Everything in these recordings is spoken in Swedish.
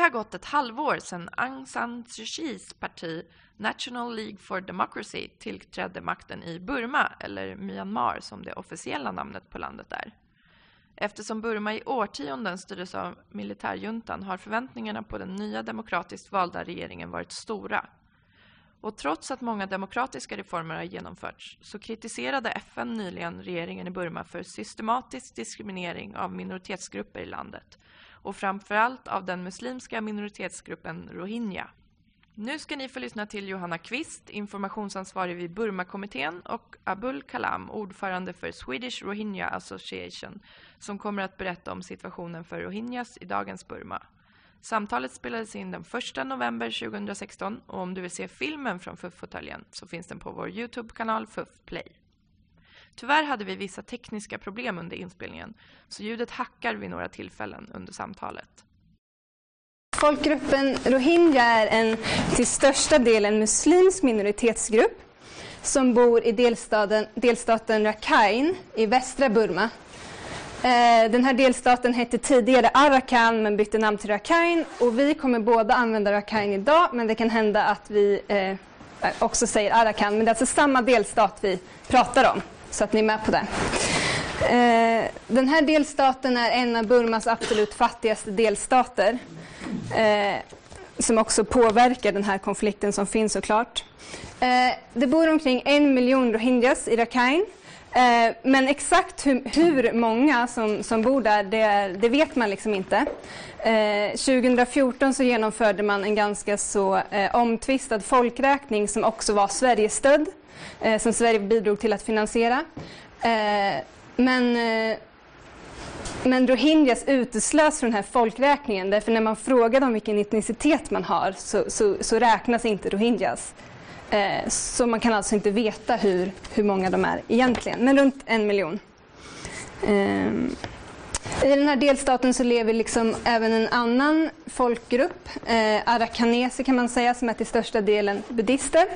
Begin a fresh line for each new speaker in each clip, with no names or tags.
har gått ett halvår sedan Aung San Suu Kyis parti National League for Democracy tillträdde makten i Burma, eller Myanmar som det officiella namnet på landet är. Eftersom Burma i årtionden styrdes av militärjuntan har förväntningarna på den nya demokratiskt valda regeringen varit stora. Och trots att många demokratiska reformer har genomförts så kritiserade FN nyligen regeringen i Burma för systematisk diskriminering av minoritetsgrupper i landet och framförallt av den muslimska minoritetsgruppen rohingya. Nu ska ni få lyssna till Johanna Kvist, informationsansvarig vid Burmakommittén och Abul Kalam, ordförande för Swedish Rohingya Association, som kommer att berätta om situationen för rohingyas i dagens Burma. Samtalet spelades in den 1 november 2016 och om du vill se filmen från FUF-fåtöljen så finns den på vår Youtube-kanal FUF Play. Tyvärr hade vi vissa tekniska problem under inspelningen så ljudet hackar vid några tillfällen under samtalet.
Folkgruppen rohingya är en till största delen muslimsk minoritetsgrupp som bor i delstaten, delstaten Rakhine i västra Burma. Eh, den här delstaten hette tidigare Arakan men bytte namn till Rakhine och vi kommer båda använda Rakhine idag men det kan hända att vi eh, också säger Arakan men det är alltså samma delstat vi pratar om så att ni är med på det. Eh, den här delstaten är en av Burmas absolut fattigaste delstater eh, som också påverkar den här konflikten som finns såklart. Eh, det bor omkring en miljon rohingyas i Rakhine. Eh, men exakt hur, hur många som, som, bor där, det, det vet man liksom inte. Eh, 2014 så genomförde man en ganska så eh, omtvistad folkräkning som också var Sverigestödd, eh, som Sverige bidrog till att finansiera. Eh, men eh, men rohingyas uteslöts från den här folkräkningen därför när man frågar dem vilken etnicitet man har så, så, så räknas inte rohingyas. Eh, så man kan alltså inte veta hur, hur många de är egentligen, men runt en miljon. Eh, i den här delstaten så lever liksom även en annan folkgrupp, eh, arakaneser kan man säga, som är till största delen buddister.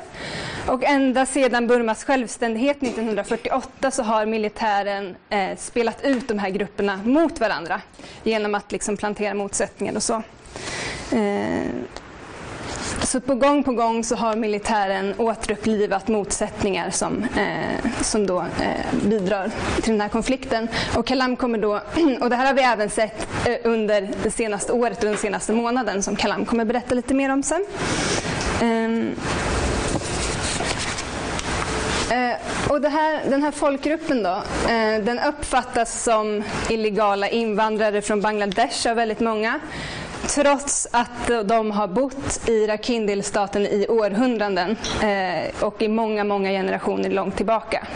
Och ända sedan Burmas självständighet 1948 så har militären eh, spelat ut de här grupperna mot varandra genom att liksom plantera motsättningar och så. Eh, så på gång på gång så har militären återupplivat motsättningar som, eh, som då eh, bidrar till den här konflikten. Och Kalam kommer då, och det här har vi även sett eh, under det senaste året och den senaste månaden som Kalam kommer berätta lite mer om sen. Ehm, eh, och här, den här folkgruppen då, eh, den uppfattas som illegala invandrare från Bangladesh av väldigt många trots att de har bott i Rakhindilstaten i århundraden eh, och i många, många generationer långt tillbaka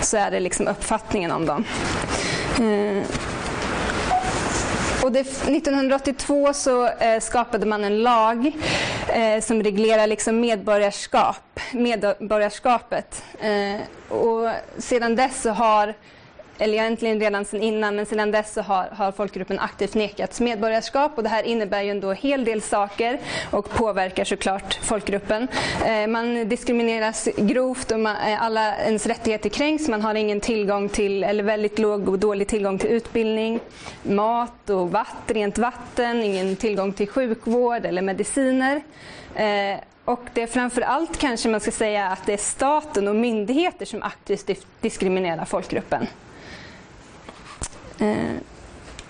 så är det liksom uppfattningen om dem. Eh, och det, 1982 så eh, skapade man en lag eh, som reglerar liksom medborgarskap, medborgarskapet. Eh, och sedan dess så har eller egentligen redan sedan innan, men sedan dess så har, har folkgruppen aktivt nekats medborgarskap och det här innebär ju ändå en hel del saker och påverkar såklart folkgruppen. Eh, man diskrimineras grovt och man, eh, alla ens rättigheter kränks. Man har ingen tillgång till, eller väldigt låg och dålig tillgång till utbildning, mat och vatten, rent vatten, ingen tillgång till sjukvård eller mediciner. Eh, och det är framför allt kanske man ska säga att det är staten och myndigheter som aktivt diskriminerar folkgruppen. Eh,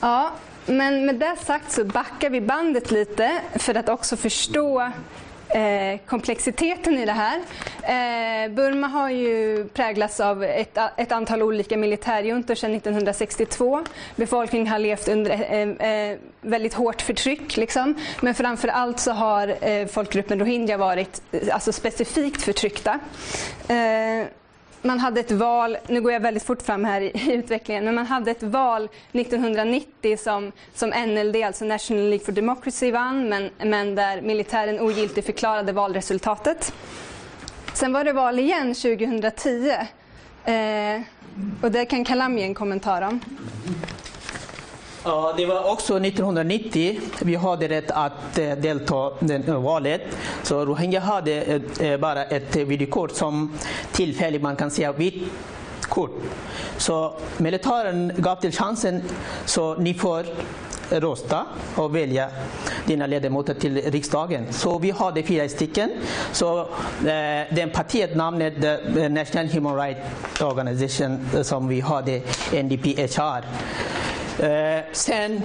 ja, men med det sagt så backar vi bandet lite för att också förstå eh, komplexiteten i det här. Eh, Burma har ju präglats av ett, ett antal olika militärjuntor sedan 1962. Befolkningen har levt under eh, eh, väldigt hårt förtryck. Liksom. Men framför allt så har eh, folkgruppen rohingya varit alltså specifikt förtryckta eh, man hade ett val, nu går jag väldigt fort fram här i, utvecklingen, men man hade ett val 1990 som, som NLD, alltså National League for Democracy, vann, men, men där militären ogiltigt förklarade valresultatet. Sen var det val igen 2010 eh, och det kan Kalam ge en kommentar om.
Det var också 1990 vi hade rätt att eh, delta i eh, valet. Så Rohingya hade eh, bara ett videokort som tillfälligt man kan säga vitt kort. Så militären gav till chansen så ni får rösta och välja dina ledamöter till riksdagen. Så vi hade fyra stycken. Så eh, den partiet namnet the National Human Rights Organization som vi hade, NDPHR. Eh, sen,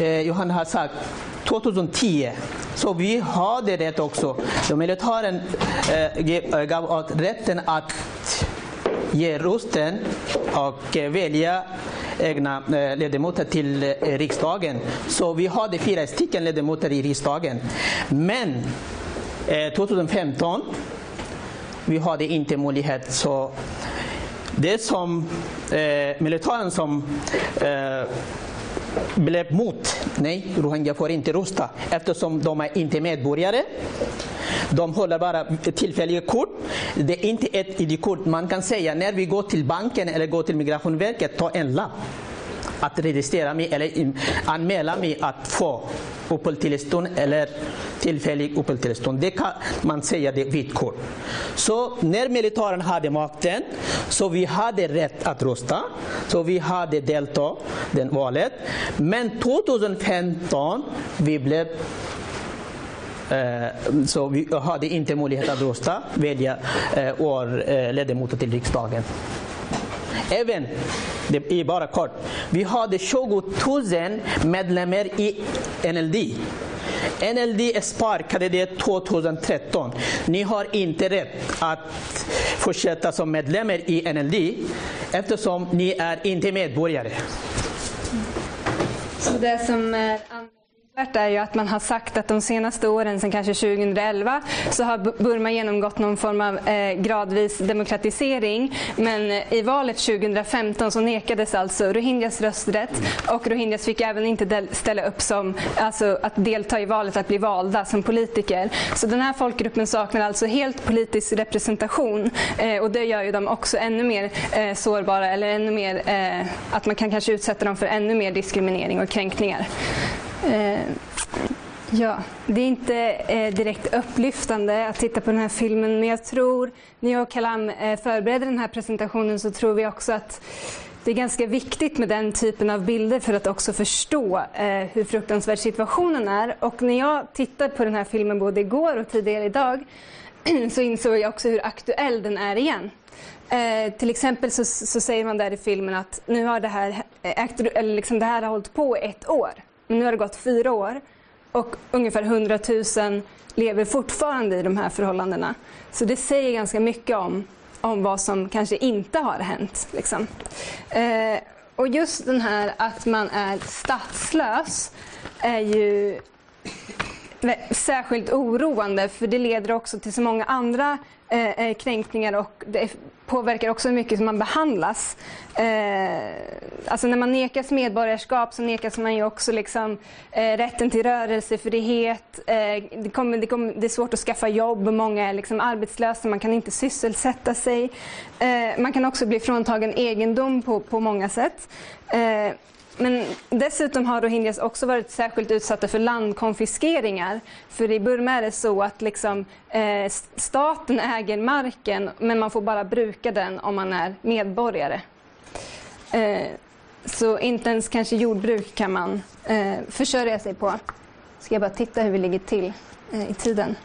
eh, Johan har sagt 2010 så vi hade rätt också. Militären eh, eh, gav oss rätten att ge rösten och eh, välja egna eh, ledamöter till eh, riksdagen. Så vi hade fyra stycken ledamöter i riksdagen. Men eh, 2015 vi hade inte möjlighet. Så det som eh, militären som eh, blev mot, nej, rohingya får inte rösta eftersom de är inte medborgare. De håller bara tillfälliga kort. Det är inte ett ID-kort. Man kan säga när vi går till banken eller går till Migrationsverket, ta en lapp att registrera mig eller anmäla mig att få uppehållstillstånd eller tillfällig uppehållstillstånd. Det kan man säga det vitt kort. Så när militären hade makten så vi hade rätt att rösta. Så vi hade deltagit i valet. Men 2015 vi blev eh, så vi hade inte möjlighet att rösta, välja eh, vår eh, ledamot till riksdagen. Även, det är bara kort, vi hade 20 000 medlemmar i NLD. NLD sparkade det 2013. Ni har inte rätt att fortsätta som medlemmar i NLD eftersom ni är inte medborgare.
Så det som eh, är är ju att man har sagt att de senaste åren, sedan kanske 2011, så har Burma genomgått någon form av eh, gradvis demokratisering. Men eh, i valet 2015 så nekades alltså rohingyas rösträtt och rohingyas fick även inte ställa upp som, alltså att delta i valet, att bli valda som politiker. Så den här folkgruppen saknar alltså helt politisk representation eh, och det gör ju dem också ännu mer eh, sårbara eller ännu mer, eh, att man kan kanske utsätta dem för ännu mer diskriminering och kränkningar. Eh, ja, det är inte eh, direkt upplyftande att titta på den här filmen men jag tror, när jag och Kalam eh, förberedde den här presentationen så tror vi också att det är ganska viktigt med den typen av bilder för att också förstå eh, hur fruktansvärd situationen är. Och när jag tittade på den här filmen både igår och tidigare idag så insåg jag också hur aktuell den är igen. Eh, till exempel så, så, säger man där i filmen att nu har det här, eh, ägt, eller liksom det här har hållit på ett år. Nu har det gått fyra år och ungefär 100 000 lever fortfarande i de här förhållandena. Så det säger ganska mycket om, om vad som kanske inte har hänt. Liksom. Eh, och just den här att man är statslös är ju särskilt oroande för det leder också till så många andra eh, eh kränkningar och det påverkar också hur mycket man behandlas. Eh, alltså när man nekas medborgarskap så nekas man ju också liksom, eh, rätten till rörelsefrihet. Eh, det, kommer, det, kommer, det, är svårt att skaffa jobb, många är liksom arbetslösa, man kan inte sysselsätta sig. Eh, man kan också bli fråntagen egendom på, på många sätt. Eh, men dessutom har rohingyas också varit särskilt utsatta för landkonfiskeringar. För i Burma är det så att liksom, eh, staten äger marken men man får bara bruka den om man är medborgare. Eh, så inte ens kanske jordbruk kan man eh, försörja sig på. Ska jag bara titta hur vi ligger till eh, i tiden.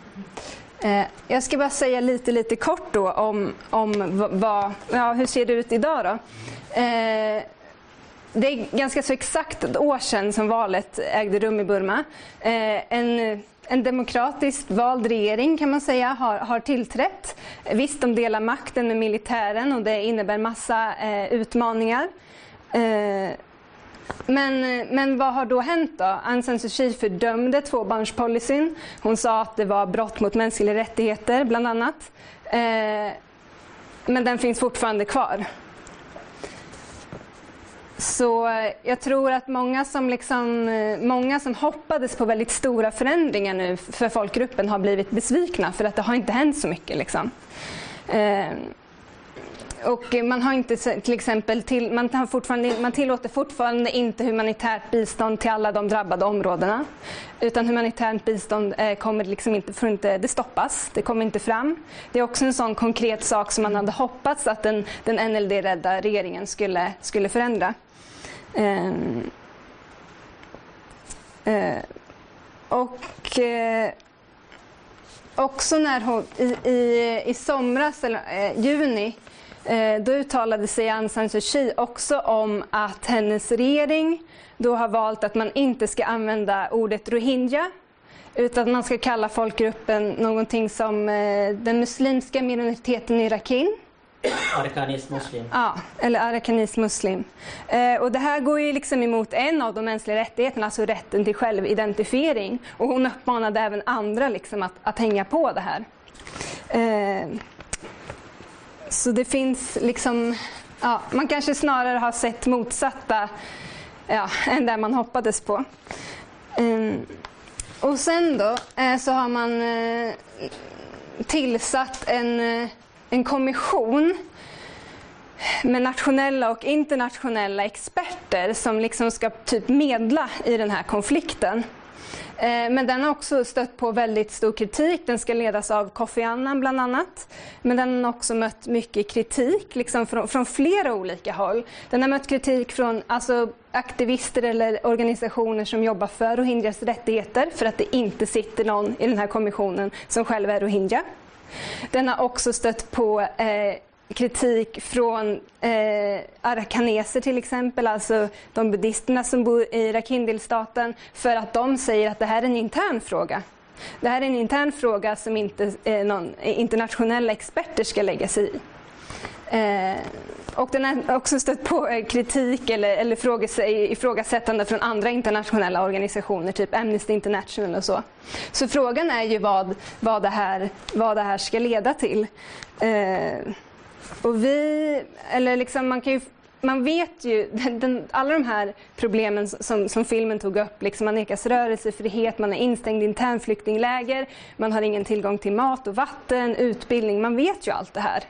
Eh, jag ska bara säga lite, lite kort då om, om vad, ja, hur ser det ut idag då. Eh, det är ganska så exakt ett år sedan som valet ägde rum i Burma. Eh, en, en demokratiskt vald regering kan man säga har, har tillträtt. Visst, de delar makten med militären och det innebär massa eh, utmaningar. Eh, men, men vad har då hänt då? Aung San Suu Kyi fördömde tvåbarnspolicyn. Hon sa att det var brott mot mänskliga rättigheter bland annat. Eh, men den finns fortfarande kvar. Så jag tror att många som, liksom, eh, många som hoppades på väldigt stora förändringar nu för folkgruppen har blivit besvikna för att det har inte hänt så mycket. Liksom. Eh, och man har inte till exempel till, man, har fortfarande, man tillåter fortfarande inte humanitärt bistånd till alla de drabbade områdena. Utan humanitärt bistånd eh, kommer liksom inte, får inte, det stoppas, det kommer inte fram. Det är också en sån konkret sak som man hade hoppats att den, den NLD-rädda regeringen skulle, skulle förändra. Ehm, Eh, och eh, också när hon, i, i, i somras, eller eh, juni, eh, då uttalade sig Aung San Suu Kyi också om att hennes regering då har valt att man inte ska använda ordet rohingya utan man ska kalla folkgruppen någonting som eh, den muslimska minoriteten i Rakhine.
Arakanis muslim.
Ja, eller arakanis muslim. Eh, och det här går ju liksom emot en av de mänskliga rättigheterna, alltså rätten till självidentifiering. Och hon uppmanade även andra liksom att, att hänga på det här. Eh, så det finns liksom, ja, man kanske snarare har sett motsatta ja, än det man hoppades på. Um, och sen då eh, så har man eh, tillsatt en eh, en kommission med nationella och internationella experter som liksom ska typ medla i den här konflikten. Eh, men den har också stött på väldigt stor kritik. Den ska ledas av Kofi Annan bland annat. Men den har också mött mycket kritik liksom från, från flera olika håll. Den har mött kritik från alltså, aktivister eller organisationer som jobbar för rohingyas rättigheter för att det inte sitter någon i den här kommissionen som själv är rohingya. Den har också stött på eh, kritik från eh, arakaneser till exempel, alltså de buddisterna som bor i Rakhine-delstaten, för att de säger att det här är en intern fråga. Det här är en intern fråga som inte eh, någon, internationella experter ska lägga sig i. Eh, och den har också stött på eh, kritik eller, eller ifrågasättande från andra internationella organisationer, typ Amnesty International och så. Så frågan är ju vad, vad, det, här, vad det här ska leda till. Eh, och vi, eller liksom man kan ju man vet ju, den, alla de här problemen som, som filmen tog upp, liksom man nekas rörelsefrihet, man är instängd i internflyktingläger, man har ingen tillgång till mat och vatten, utbildning, man vet ju allt det här.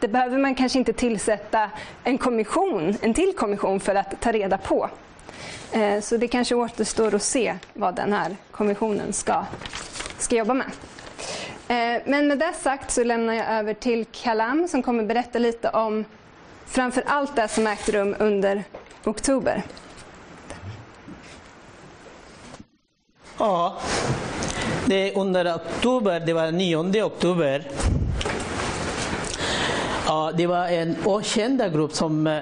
Det behöver man kanske inte tillsätta en kommission, en till kommission för att ta reda på. Eh, så det kanske återstår att se vad den här kommissionen ska, ska jobba med. Eh, men med det sagt så lämnar jag över till Kalam som kommer berätta lite om framför allt det som ägt rum under oktober.
Ja, det är under oktober, det var 9 oktober Ja, det var en okänd grupp som eh,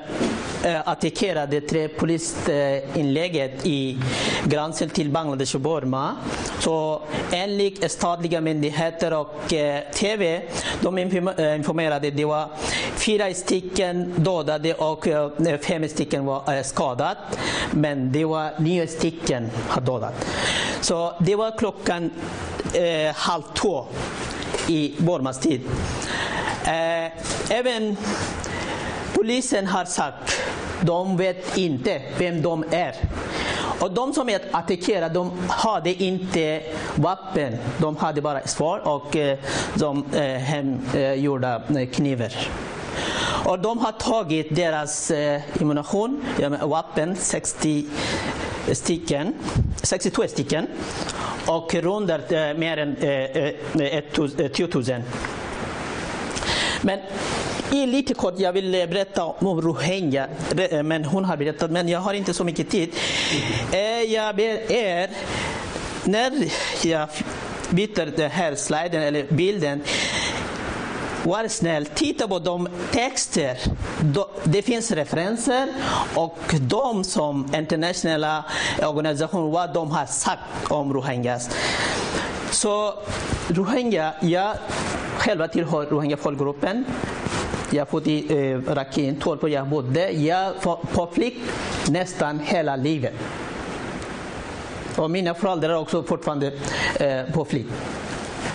Eh, attackerade tre polisinlägget i gränsen till Bangladesh och Burma. Så enligt statliga myndigheter och eh, TV, de eh, informerade det var fyra stycken dödade och fem stycken var skadade. Men det var nio stycken har dödat. Så det var klockan halv två i Burmas tid. Eh, även polisen har sagt de vet inte vem de är. Och de som är attackerade, de hade inte vapen. De hade bara svar och eh, de eh, hemgjorda eh, knivar. Och de har tagit deras ammunition, vapen, 60 stycken, 62 stycken och rundat mer än 10 000. Men i lite kort, jag vill eh, berätta om Rohingya, eh, men hon har berättat, men jag har inte så mycket tid. Eh, jag ber er, när jag byter den här sliden eller bilden, var snäll, titta på de texter. Det finns referenser och de som internationella organisationer, vad de har sagt om rohingyas. Så rohingya, jag själva tillhör rohingya-folkgruppen. Jag bodde i eh, Rakhine, 12 år jag bodde. Jag var på flykt nästan hela livet. Och mina föräldrar är också fortfarande eh, på flykt.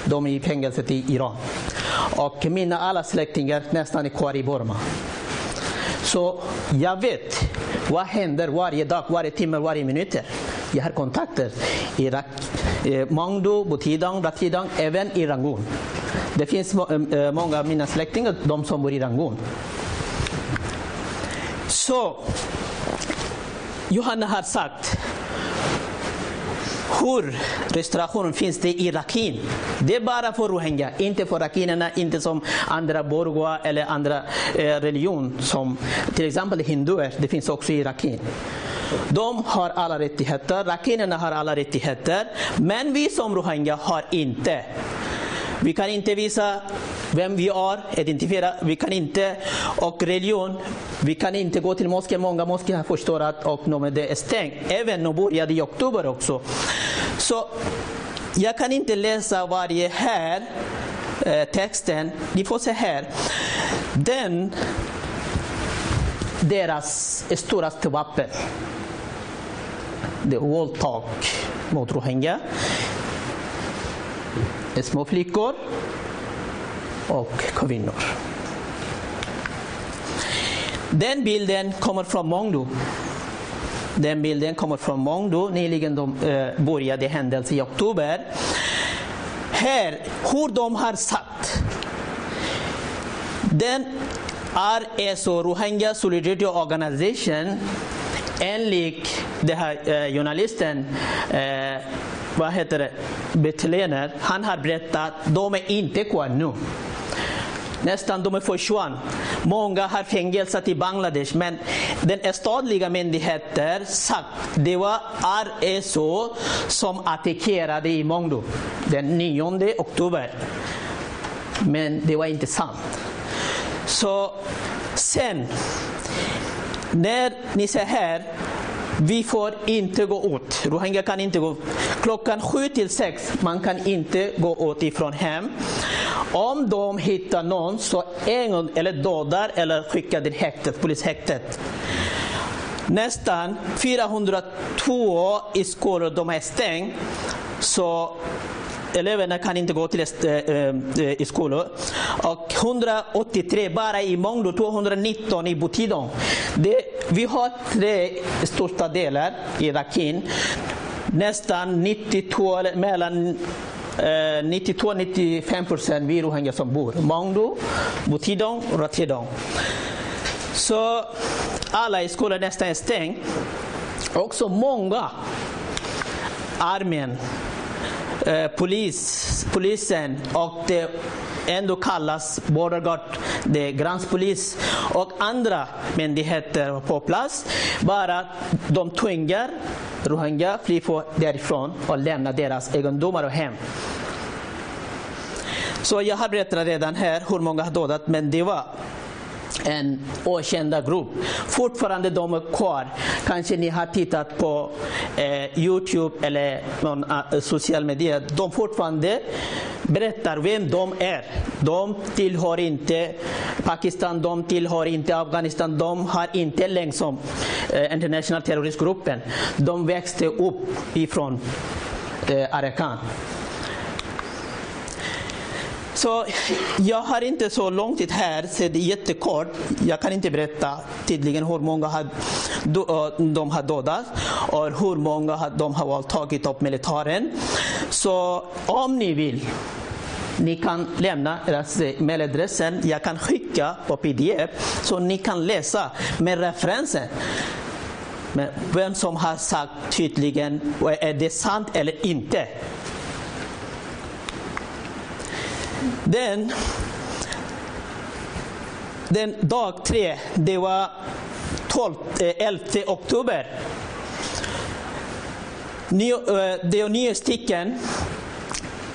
De är i fängelset i Iran. Och mina alla släktingar nästan är kvar i Burma. Så jag vet vad händer varje dag, varje timme, varje minut. Jag har kontakter i Rak eh, Mangdu, Butidang, Ratidang, även i Rangoon. Det finns eh, eh, många av mina släktingar, de som bor i Rangoon. Så Johanna har sagt hur restaurationen finns det i Rakhine. Det är bara för rohingya, inte för rakhinerna, inte som andra borgoa eller andra eh, religion som till exempel hinduer, det finns också i Rakhine. De har alla rättigheter, rakinerna har alla rättigheter, men vi som rohingya har inte. Vi kan inte visa vem vi är, identifiera, vi kan inte, och religion, vi kan inte gå till moskén. Många moskéer har förstört och det är stängt. Även nu började i oktober också. Så jag kan inte läsa varje här eh, texten. Ni får se här. Den, deras storaste vapen, The är talk mot rohingya. Små flickor och kvinnor. Den bilden kommer från Mongdu. Den bilden kommer från Mongdu. Nyligen de, eh, började händelsen i oktober. Här, hur de har satt. Den är så Rohingya Solidarity Organization enligt den här eh, journalisten eh, vad heter det, Betlener, han har berättat att de är inte kvar nu. Nästan de är försvann. Många har fängelsat i Bangladesh men den statliga myndigheten sagt det var RSO som attackerade i Mongdo den 9 oktober. Men det var inte sant. Så sen, när ni ser här vi får inte gå ut. Rohingya kan inte gå ut. Klockan sju till sex, man kan inte gå ut ifrån hem. Om de hittar någon så en eller dödar eller skickar till häktet, polishäktet. Nästan 402 i skolor de är stängda. Så eleverna kan inte gå till äh, eh, eh, skolor. Och 183 bara i Mongdo, 219 i Butidong. Det, vi har tre största delar i Rakhine. Nästan 92, mellan eh, 92-95 procent vi rohingya som bor. Mongdo, Butidong och Ratidong. Så alla i skolan nästan är stängda. Också många armén Eh, polis, polisen och det ändå kallas Border Guard, det är gränspolis och andra myndigheter på plats. Bara de tvingar rohingya fly därifrån och lämna deras egendomar och hem. Så jag har berättat redan här hur många har dödat, men det var en okända grupp. Fortfarande de är kvar. Kanske ni har tittat på eh, Youtube eller någon uh, social media. De fortfarande berättar vem de är. De tillhör inte Pakistan, de tillhör inte Afghanistan, de har inte länge som eh, International terroristgruppen. De växte upp ifrån eh, Arakan. Så jag har inte så lång tid här, så det är jättekort. Jag kan inte berätta tydligen hur många har, eh, de har dödat och hur många de har våldtagit av militären. Så om ni vill ni kan lämna deras eh, mailadressen. Jag kan skicka på pdf så ni kan läsa med referenser. Men vem som har sagt tydligen, eh, är det sant eller inte? Den, den dag tre, det var 12, 11 eh, oktober. Eh, det är nio stycken.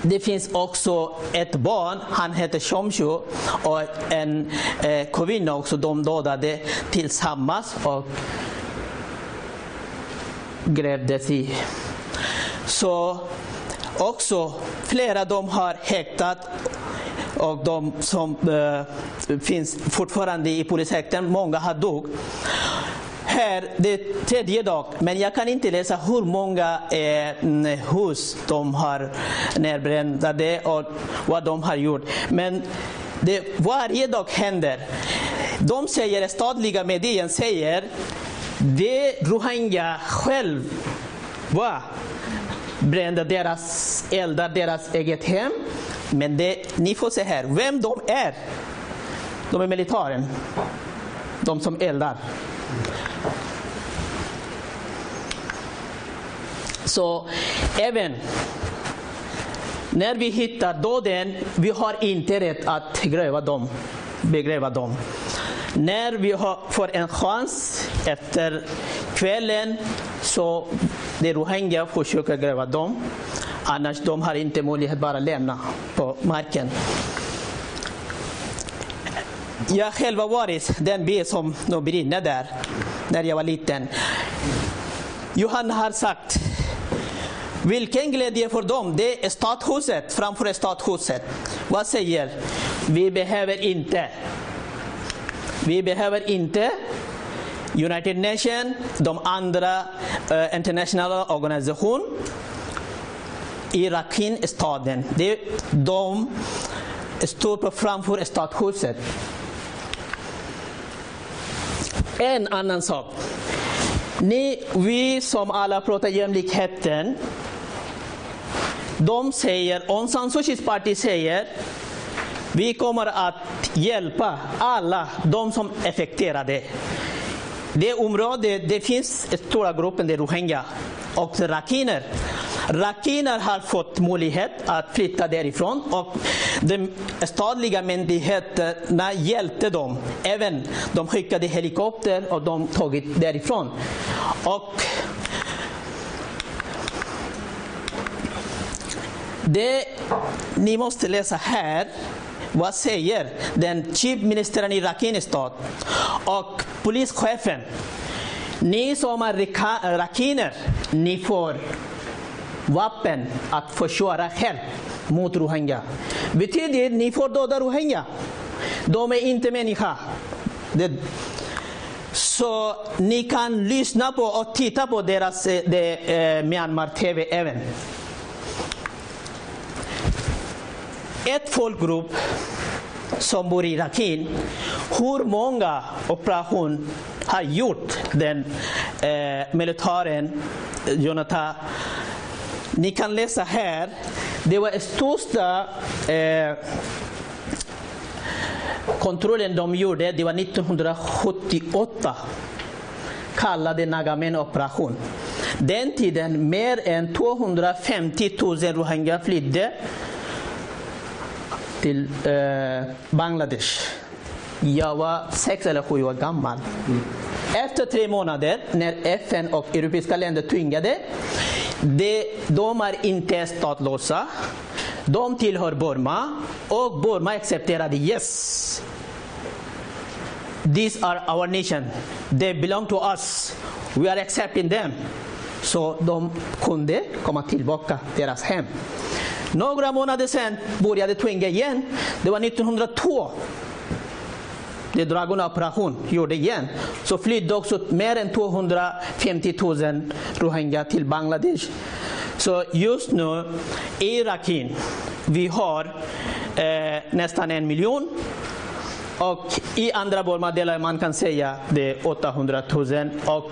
Det finns också ett barn, han heter Shomshu och en eh, kvinna också. De dödade tillsammans och grävdes i. Så också flera de har häktat och de som eh, finns fortfarande i polishäkten, många har dog. Här, det är tredje dag, men jag kan inte läsa hur många eh, hus de har nedbrända och vad de har gjort. Men det, varje dag händer. De säger, statliga medier säger, det rohingya själv var brände deras, eldar deras eget hem men det, ni får se här, vem de är. De är militären. De som eldar. Så även när vi hittar döden, vi har inte rätt att gräva dem, begräva dem. När vi har, får en chans efter kvällen så det rohingya försöker gräva dem. Annars de har inte möjlighet bara lämna på marken. Jag själv har varit den by som de brinner där, när jag var liten. Johan har sagt, vilken glädje för dem, det är stadshuset framför stadshuset. Vad säger? Vi behöver inte. Vi behöver inte United Nations, de andra eh, internationella organisationerna i Rakhine-staden. De står framför stadshuset. En annan sak. Ni, vi som alla pratar jämlikheten, de säger, Aung San Suu Kyis parti säger, vi kommer att hjälpa alla de som är affekterade. Det området, det finns stora grupper, det är rohingya och rakiner. Rakiner har fått möjlighet att flytta därifrån och de statliga myndigheterna hjälpte dem. Även de skickade helikopter och de tagit därifrån. Och det ni måste läsa här vad säger den chief ministern i Rakhine stad och polischefen? Ni som är rakiner, ni får vapen att försvara själv mot rohingya. Betyder ni får döda rohingya. De är inte människa. Det, så ni kan lyssna på och titta på deras eh, de, eh, Myanmar TV även. Ett folkgrupp som bor i Rakhine, hur många operationer har gjort den eh, militären, Jonathan ni kan läsa här, det var största eh, kontrollen de gjorde, det var 1978 kallade Nagamen operation. Den tiden mer än 250 000 rohingya flydde till eh, Bangladesh. Jag var sex eller sju år gammal. Mm. Efter tre månader, när FN och europeiska länder tvingade de, de är inte statlösa. De tillhör Burma och Burma accepterade yes. These are our nation. They belong to us. We are accepting them. Så de kunde komma tillbaka till deras hem. Några månader sen började tvinga igen. Det var 1902 det Dragon-operation gjorde igen, så flydde också mer än 250 000 rohingya till Bangladesh. Så just nu i Rakhine, vi har eh, nästan en miljon och i andra Burma-delar man kan säga det är 800 000 och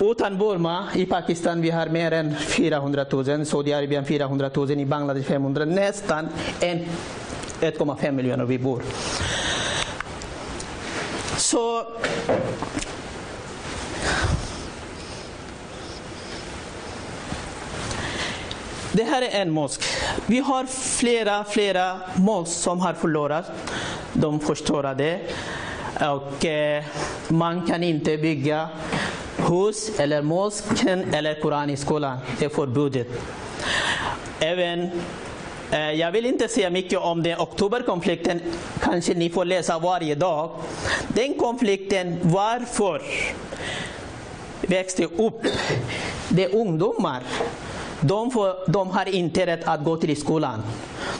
utan Burma i Pakistan vi har mer än 400 000, Saudiarabien 400 000, i Bangladesh 500 nästan 1,5 miljoner vi bor. Så Det här är en mosk. Vi har flera, flera mosk som har förlorat. De förstörade. Och eh, man kan inte bygga hus eller mosken eller Koran i skolan. Det är förbjudet. Även Eh, jag vill inte säga mycket om den oktoberkonflikten, kanske ni får läsa varje dag. Den konflikten, varför växte upp? Det är ungdomar. De, får, de har inte rätt att gå till skolan.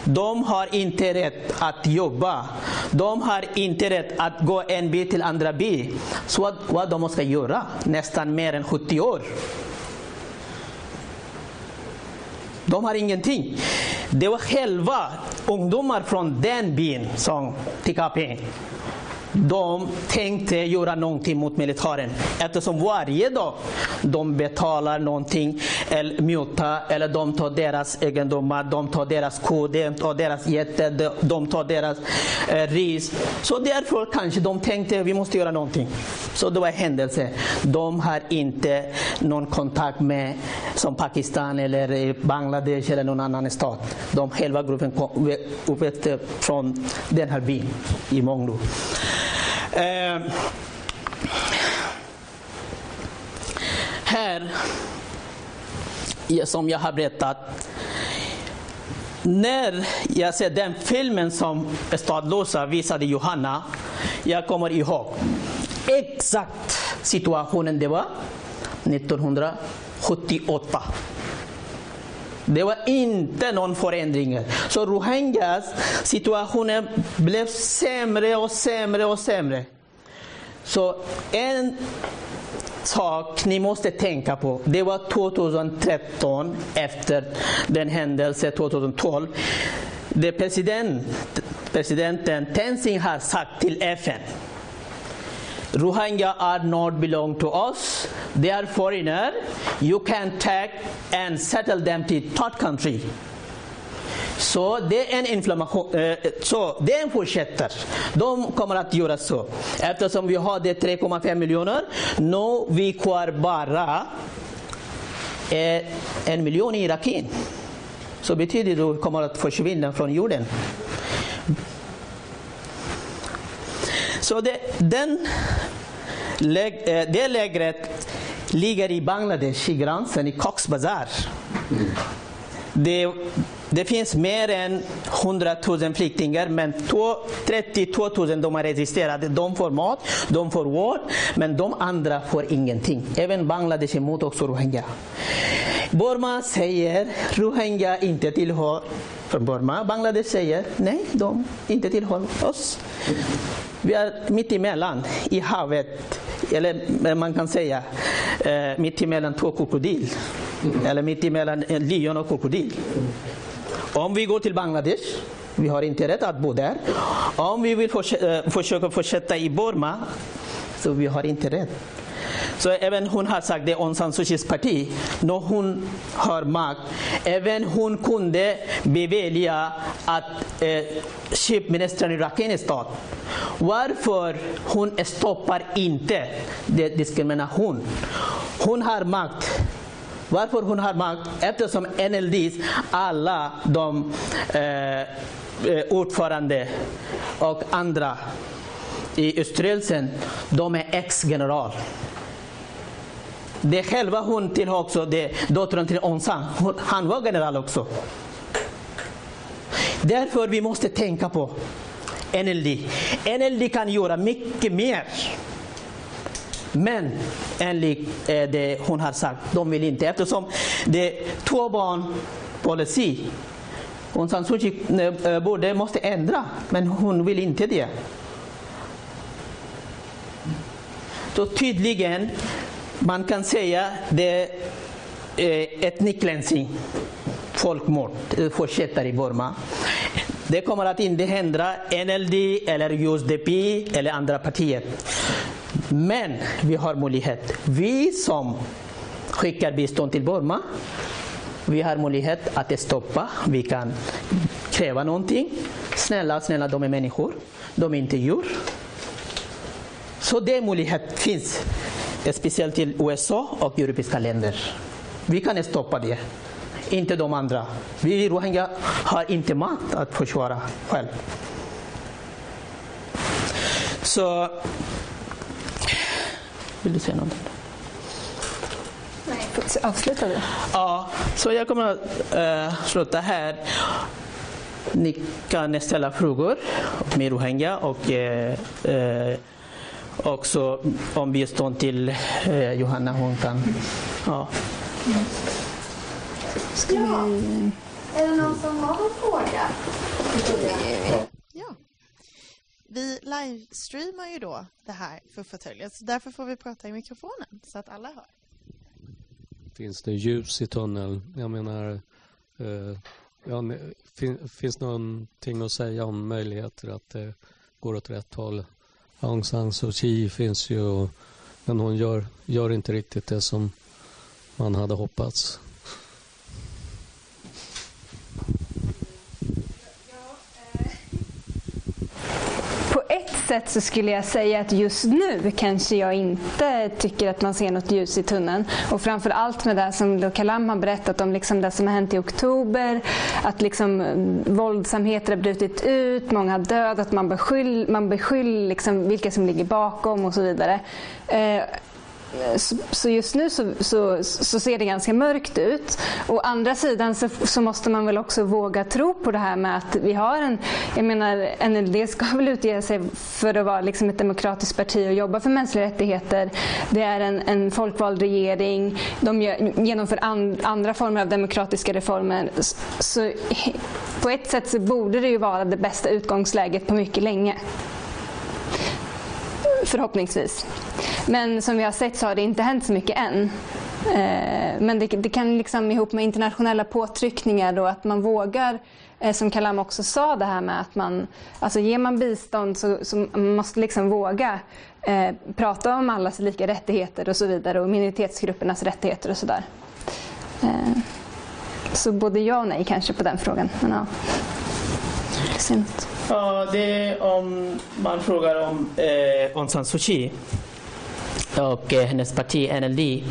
De har inte rätt att jobba. De har inte rätt att gå en by till andra by. Så vad, vad de ska göra, nästan mer än 70 år. De har ingenting. Det var själva ungdomar från den byn som TKP de tänkte göra någonting mot militären eftersom varje dag de betalar någonting, eller muta, eller de tar deras egendomar, de tar deras kor, de tar deras getter, de tar deras eh, ris. Så därför kanske de tänkte att vi måste göra någonting. Så det var en händelse. De har inte någon kontakt med som Pakistan eller Bangladesh eller någon annan stat. De själva gruppen uppväxte från den här byn i Monglo. Eh, här, som jag har berättat, när jag ser den filmen som Stadlösa visade Johanna, jag kommer ihåg exakt situationen det var 1978. Det var inte någon förändring. Så Rohingyas situationen blev sämre och sämre och sämre. Så en sak ni måste tänka på, det var 2013 efter den händelse 2012. Det president, presidenten Tenzing har sagt till FN Rohingya are not belong to us. They are foreigner. You can take and settle them to third country. Så det är en inflammation. Eh, så det fortsätter. De kommer att göra så. Eftersom vi har 3,5 miljoner, nu vi kvar bara eh, en miljon irakier. Så betyder det att de kommer att försvinna från jorden. Så det, den, eh, det lägret ligger i Bangladesh, i gränsen i Cox's Bazar. Det, det finns mer än 100 000 flyktingar, men 32 000 de är registrerade. De får mat, de får vård, men de andra får ingenting. Även Bangladesh är emot också rohingya. Burma säger rohingya inte tillhör Burma. Bangladesh säger nej, de inte tillhör oss. Vi är mitt emellan i havet, eller eh, man kan säga eh, mitt emellan två krokodil. Eller mitt emellan en lejon och krokodil. Om vi går till Bangladesh, vi har inte rätt att bo där. Om vi vill eh, försöka fortsätta i Burma, så vi har inte rätt. Så även hon har sagt det, om San Suu Kyis parti, när hon har makt, även hon kunde bevilja att eh, chipministern i Rakhine-stat, varför hon stoppar inte diskrimination? Hon har makt. Varför hon har makt? Eftersom NLDs alla de eh, eh, ordförande och andra i styrelsen, de är ex-general. Det själva hon tillhör också, det, dottern till Onsa. Han var general också. Därför vi måste tänka på NLD. NLD kan göra mycket mer. Men enligt eh, det hon har sagt, de vill inte eftersom det är två barn policy. Hon San Suu Kyi eh, eh, borde måste ändra, men hon vill inte det. Så tydligen man kan säga det eh, är ethnic cleansing, folkmord, eh, fortsätter i Burma. Det kommer att inte hända NLD eller USDP eller andra partier. Men vi har möjlighet. Vi som skickar bistånd till Burma, vi har möjlighet att stoppa. Vi kan kräva någonting. Snälla, snälla, de är människor. De är inte djur. Så det möjlighet finns speciellt till USA och europeiska länder. Vi kan stoppa det, inte de andra. Vi rohingya har inte makt att försvara själv. Så... Vill du säga någonting?
Nej, avsluta du.
Ja, så jag kommer att uh, sluta här. Ni kan ställa frågor med rohingya och uh, uh, också om bistånd till eh, Johanna. Hon kan... Ja.
ja. Är det någon som har någon fråga?
Ja. Vi livestreamar ju då det här för fåtöljet så därför får vi prata i mikrofonen så att alla hör.
Finns det ljus i tunneln? Jag menar, eh, ja, fin, finns någonting att säga om möjligheter att det går åt rätt håll Aung San Suu Kyi finns ju, men hon gör, gör inte riktigt det som man hade hoppats.
Sätt så skulle jag säga att just nu kanske jag inte tycker att man ser något ljus i tunneln. Och framför allt med det som Kalam har berättat om liksom det som har hänt i oktober. Att liksom eh, våldsamheter har brutit ut, många har dödat, man beskyller man beskyll liksom vilka som ligger bakom och så vidare. Eh, Eh, så just nu så, så, så, ser det ganska mörkt ut. Å andra sidan så, så, måste man väl också våga tro på det här med att vi har en... Jag menar, NLD ska väl utge sig för att vara liksom ett demokratiskt parti och jobba för mänskliga rättigheter. Det är en, en folkvald regering. De gör, genomför and, andra former av demokratiska reformer. Så på ett sätt så borde det ju vara det bästa utgångsläget på mycket länge. Förhoppningsvis. Men som vi har sett så har det inte hänt så mycket än. Eh, men det, det kan liksom ihop med internationella påtryckningar och att man vågar, eh, som Kalam också sa, det här med att man, alltså ger man bistånd så, så man måste liksom våga eh, prata om allas lika rättigheter och så vidare och minoritetsgruppernas rättigheter och sådär. Eh, så både ja och nej kanske på den frågan. Men, ja.
Synd. Ja, det är om man frågar om eh, Aung San Suu Kyi och eh, hennes parti NLD.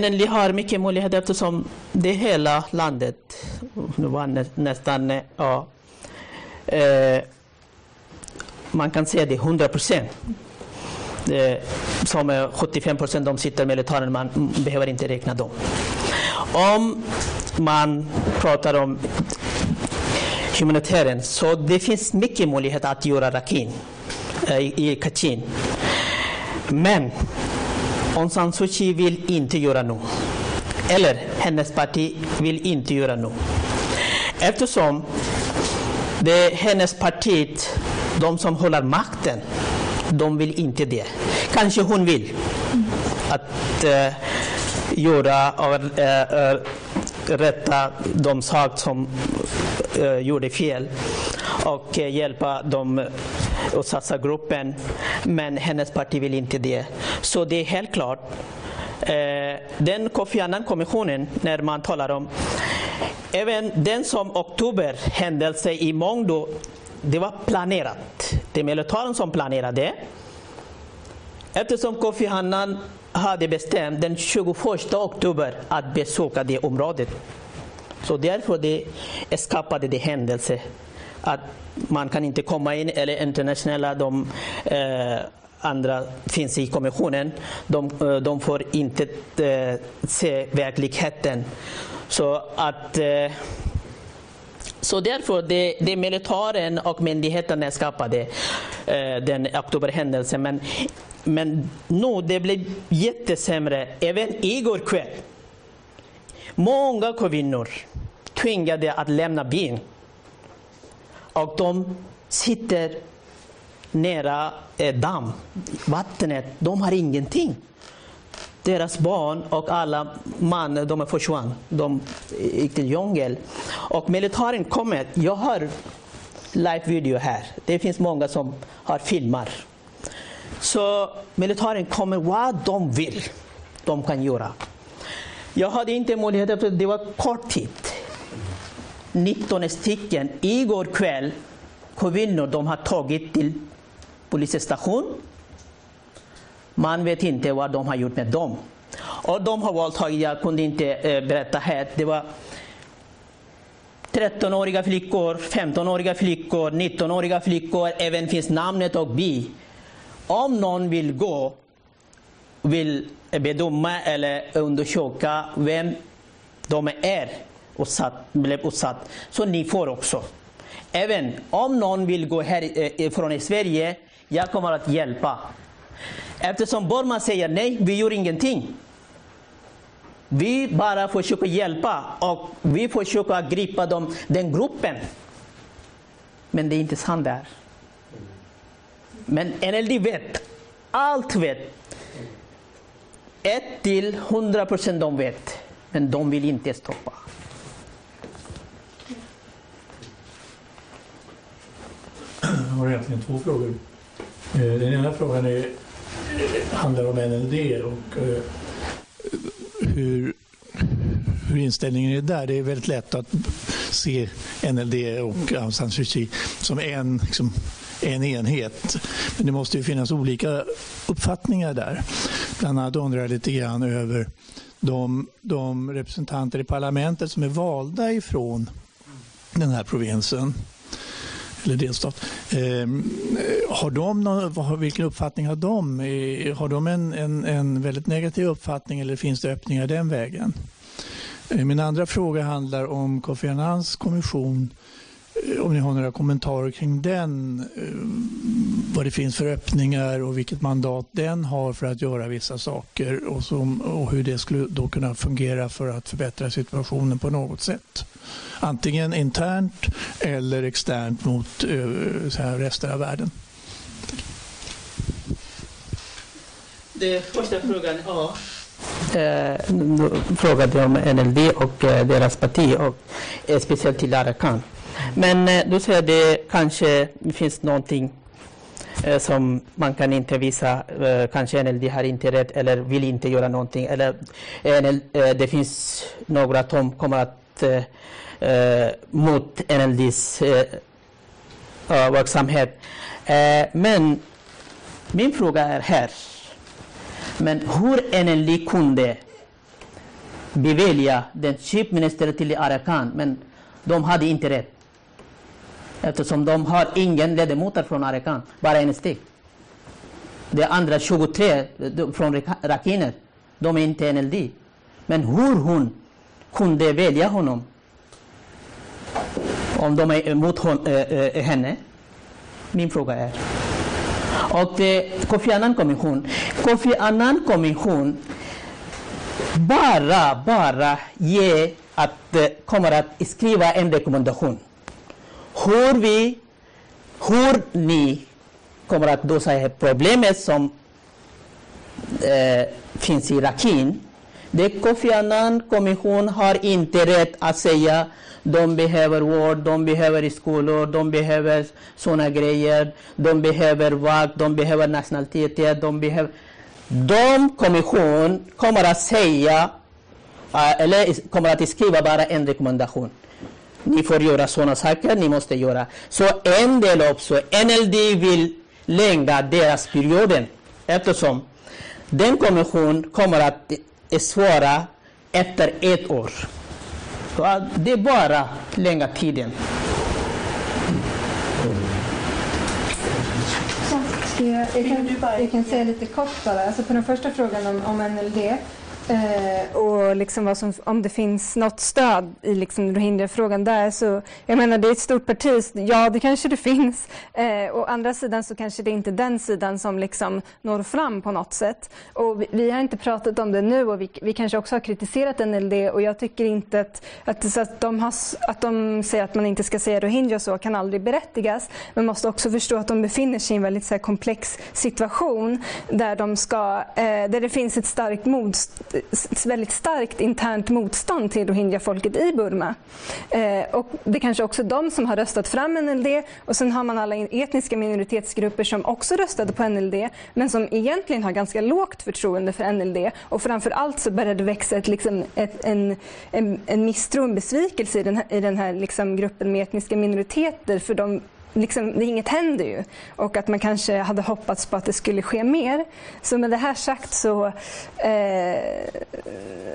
NLD har mycket möjligheter eftersom det är hela landet. Det var nä, nästan, eh, ja, eh, man kan säga det 100 procent. Som 75 procent de sitter militären, man behöver inte räkna dem. Om man pratar om humanitären så det finns mycket möjlighet att göra rakin uh, i, i Kachin. Men Aung San Suu Kyi vill inte göra nu. Eller hennes parti vill inte göra nu. Eftersom det är hennes parti, de som håller makten, de vill inte det. Kanske hon vill att uh, göra uh, uh, rätta de saker som eh, gjorde fel och eh, hjälpa de och satsa gruppen. Men hennes parti vill inte det. Så det är helt klart. Eh, den Kofi Annan-kommissionen, när man talar om Även den som oktober händelse i Mongdo, det var planerat. Det är militären som planerade. Eftersom Kofi Annan hade bestämt den 21 oktober att besöka det området. Så därför det skapade det händelse att man kan inte komma in, eller internationella, de eh, andra finns i kommissionen, de, eh, de får inte eh, se verkligheten. Så att eh, så därför det, det militären och myndigheterna skapade eh, den oktoberhändelsen. Men, men nu det blev jättesämre. Även igår kväll. Många kvinnor tvingade att lämna byn och de sitter nära eh, damm, vattnet. De har ingenting. Deras barn och alla man, de är försvann. De gick till djungel. Och militären kommer. Jag har live-video här. Det finns många som har filmar. Så militären kommer vad de vill. De kan göra. Jag hade inte möjlighet, för det var kort tid. 19 stycken igår kväll kvinnor de har tagit till polisstation. Man vet inte vad de har gjort med dem. Och de har våldtagit, jag kunde inte eh, berätta här, det var 13-åriga flickor, 15-åriga flickor, 19-åriga flickor, även finns namnet och by. Om någon vill gå, vill bedöma eller undersöka vem de är, utsatt, blev utsatt. Så ni får också. Även om någon vill gå härifrån eh, i Sverige, jag kommer att hjälpa. Eftersom Burma säger nej, vi gör ingenting. Vi bara försöker hjälpa och vi försöker gripa dem, den gruppen. Men det är inte sant där. Men NLD vet, allt vet. Ett till hundra procent de vet, men de vill inte stoppa.
Jag har egentligen två frågor. Eh, den ena frågan är, handlar om NLD och eh, hur, hur inställningen är där. Det är väldigt lätt att se NLD och Aung San Suu Kyi som en, liksom, en enhet. Men det måste ju finnas olika uppfattningar där. Bland annat undrar jag lite grann över de, de representanter i parlamentet som är valda ifrån den här provinsen eller delstat. Ehm, har de någon, vilken uppfattning har de? Eh, har de en, en, en väldigt negativ uppfattning eller finns det öppningar den vägen? Eh, min andra fråga handlar om Kofi Annans kommission eh, om ni har några kommentarer kring den, eh, vad det finns för öppningar och vilket mandat den har för att göra vissa saker och, som, och hur det skulle då kunna fungera för att förbättra situationen på något sätt. Antingen internt eller externt mot eh, så här, resten av världen.
Den första frågan, ja. Eh, frågade om NLD och deras parti och speciellt till Arakan. Men eh, du säger det kanske finns någonting eh, som man kan inte visa, eh, kanske NLD har inte rätt eller vill inte göra någonting. Eller det finns några som kommer att Eh, eh, mot NLDs eh, verksamhet. Men min fråga är här. Men hur NLD kunde bevilja den chefsminister till Arakan, men de hade inte rätt eftersom de har ingen ledamot från Arakan, bara en steg. De andra 23 från Rakiner, de är inte NLD. Men hur hon kunde välja honom om de är emot hon, äh, henne? Min fråga är. Och det, Kofi Annan-kommission. Kofi Annan-kommission bara, bara ge att, kommer att skriva en rekommendation hur vi, hur ni kommer att lösa problemet som äh, finns i Rakhine. Det Kofi Annan kommission har inte rätt att säga de behöver vård, de behöver skolor, de behöver sådana grejer, de behöver vakt, de behöver nationalitet, de behöver... De kommission kommer att säga, eh, eller kommer att skriva bara en rekommendation. Ni får göra sådana saker, ni måste göra. Så en del också, NLD vill länga deras perioden eftersom den kommission kommer att är svåra efter ett år. Så det är bara länga tiden.
Jag, jag, kan, jag kan säga lite kort bara. Alltså på den första frågan om, om NLD Eh, och liksom vad som, om det finns något stöd i liksom rohingya-frågan där så, jag menar det är ett stort parti, ja det kanske det finns. Eh, å andra sidan så kanske det inte är den sidan som liksom når fram på något sätt. Och vi, vi har inte pratat om det nu och vi, vi, kanske också har kritiserat NLD och jag tycker inte att, att, så att, de har, att de säger att man inte ska säga rohingya så kan aldrig berättigas. Man måste också förstå att de befinner sig i en väldigt så här, komplex situation där, de ska, eh, där det finns ett starkt motstånd väldigt starkt internt motstånd till rohingya-folket i Burma. Eh, och det kanske också är de som har röstat fram NLD och sen har man alla etniska minoritetsgrupper som också röstade på NLD men som egentligen har ganska lågt förtroende för NLD och framför allt så började det växa ett, liksom, ett, en, en, en misstro, en besvikelse i den här, i den här liksom, gruppen med etniska minoriteter. För de liksom, inget händer ju. Och att man kanske hade hoppats på att det skulle ske mer. Så med det här sagt så, eh,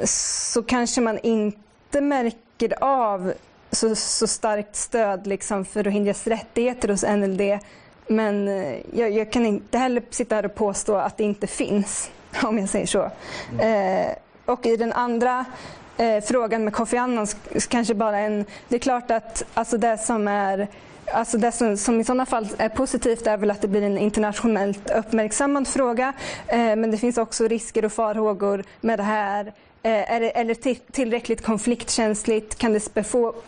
så kanske man inte märker av så, så starkt stöd liksom för rohingyas rättigheter hos NLD. Men eh, jag, jag, kan inte heller sitta här och påstå att det inte finns, om jag säger så. Mm. Eh, och i den andra eh, frågan med Kofi Annan kanske bara en... Det är klart att alltså det som är Alltså det som, som, i sådana fall är positivt är väl att det blir en internationellt uppmärksammad fråga. Eh, men det finns också risker och farhågor med det här. Eh, är det, tillräckligt konfliktkänsligt? Kan det spä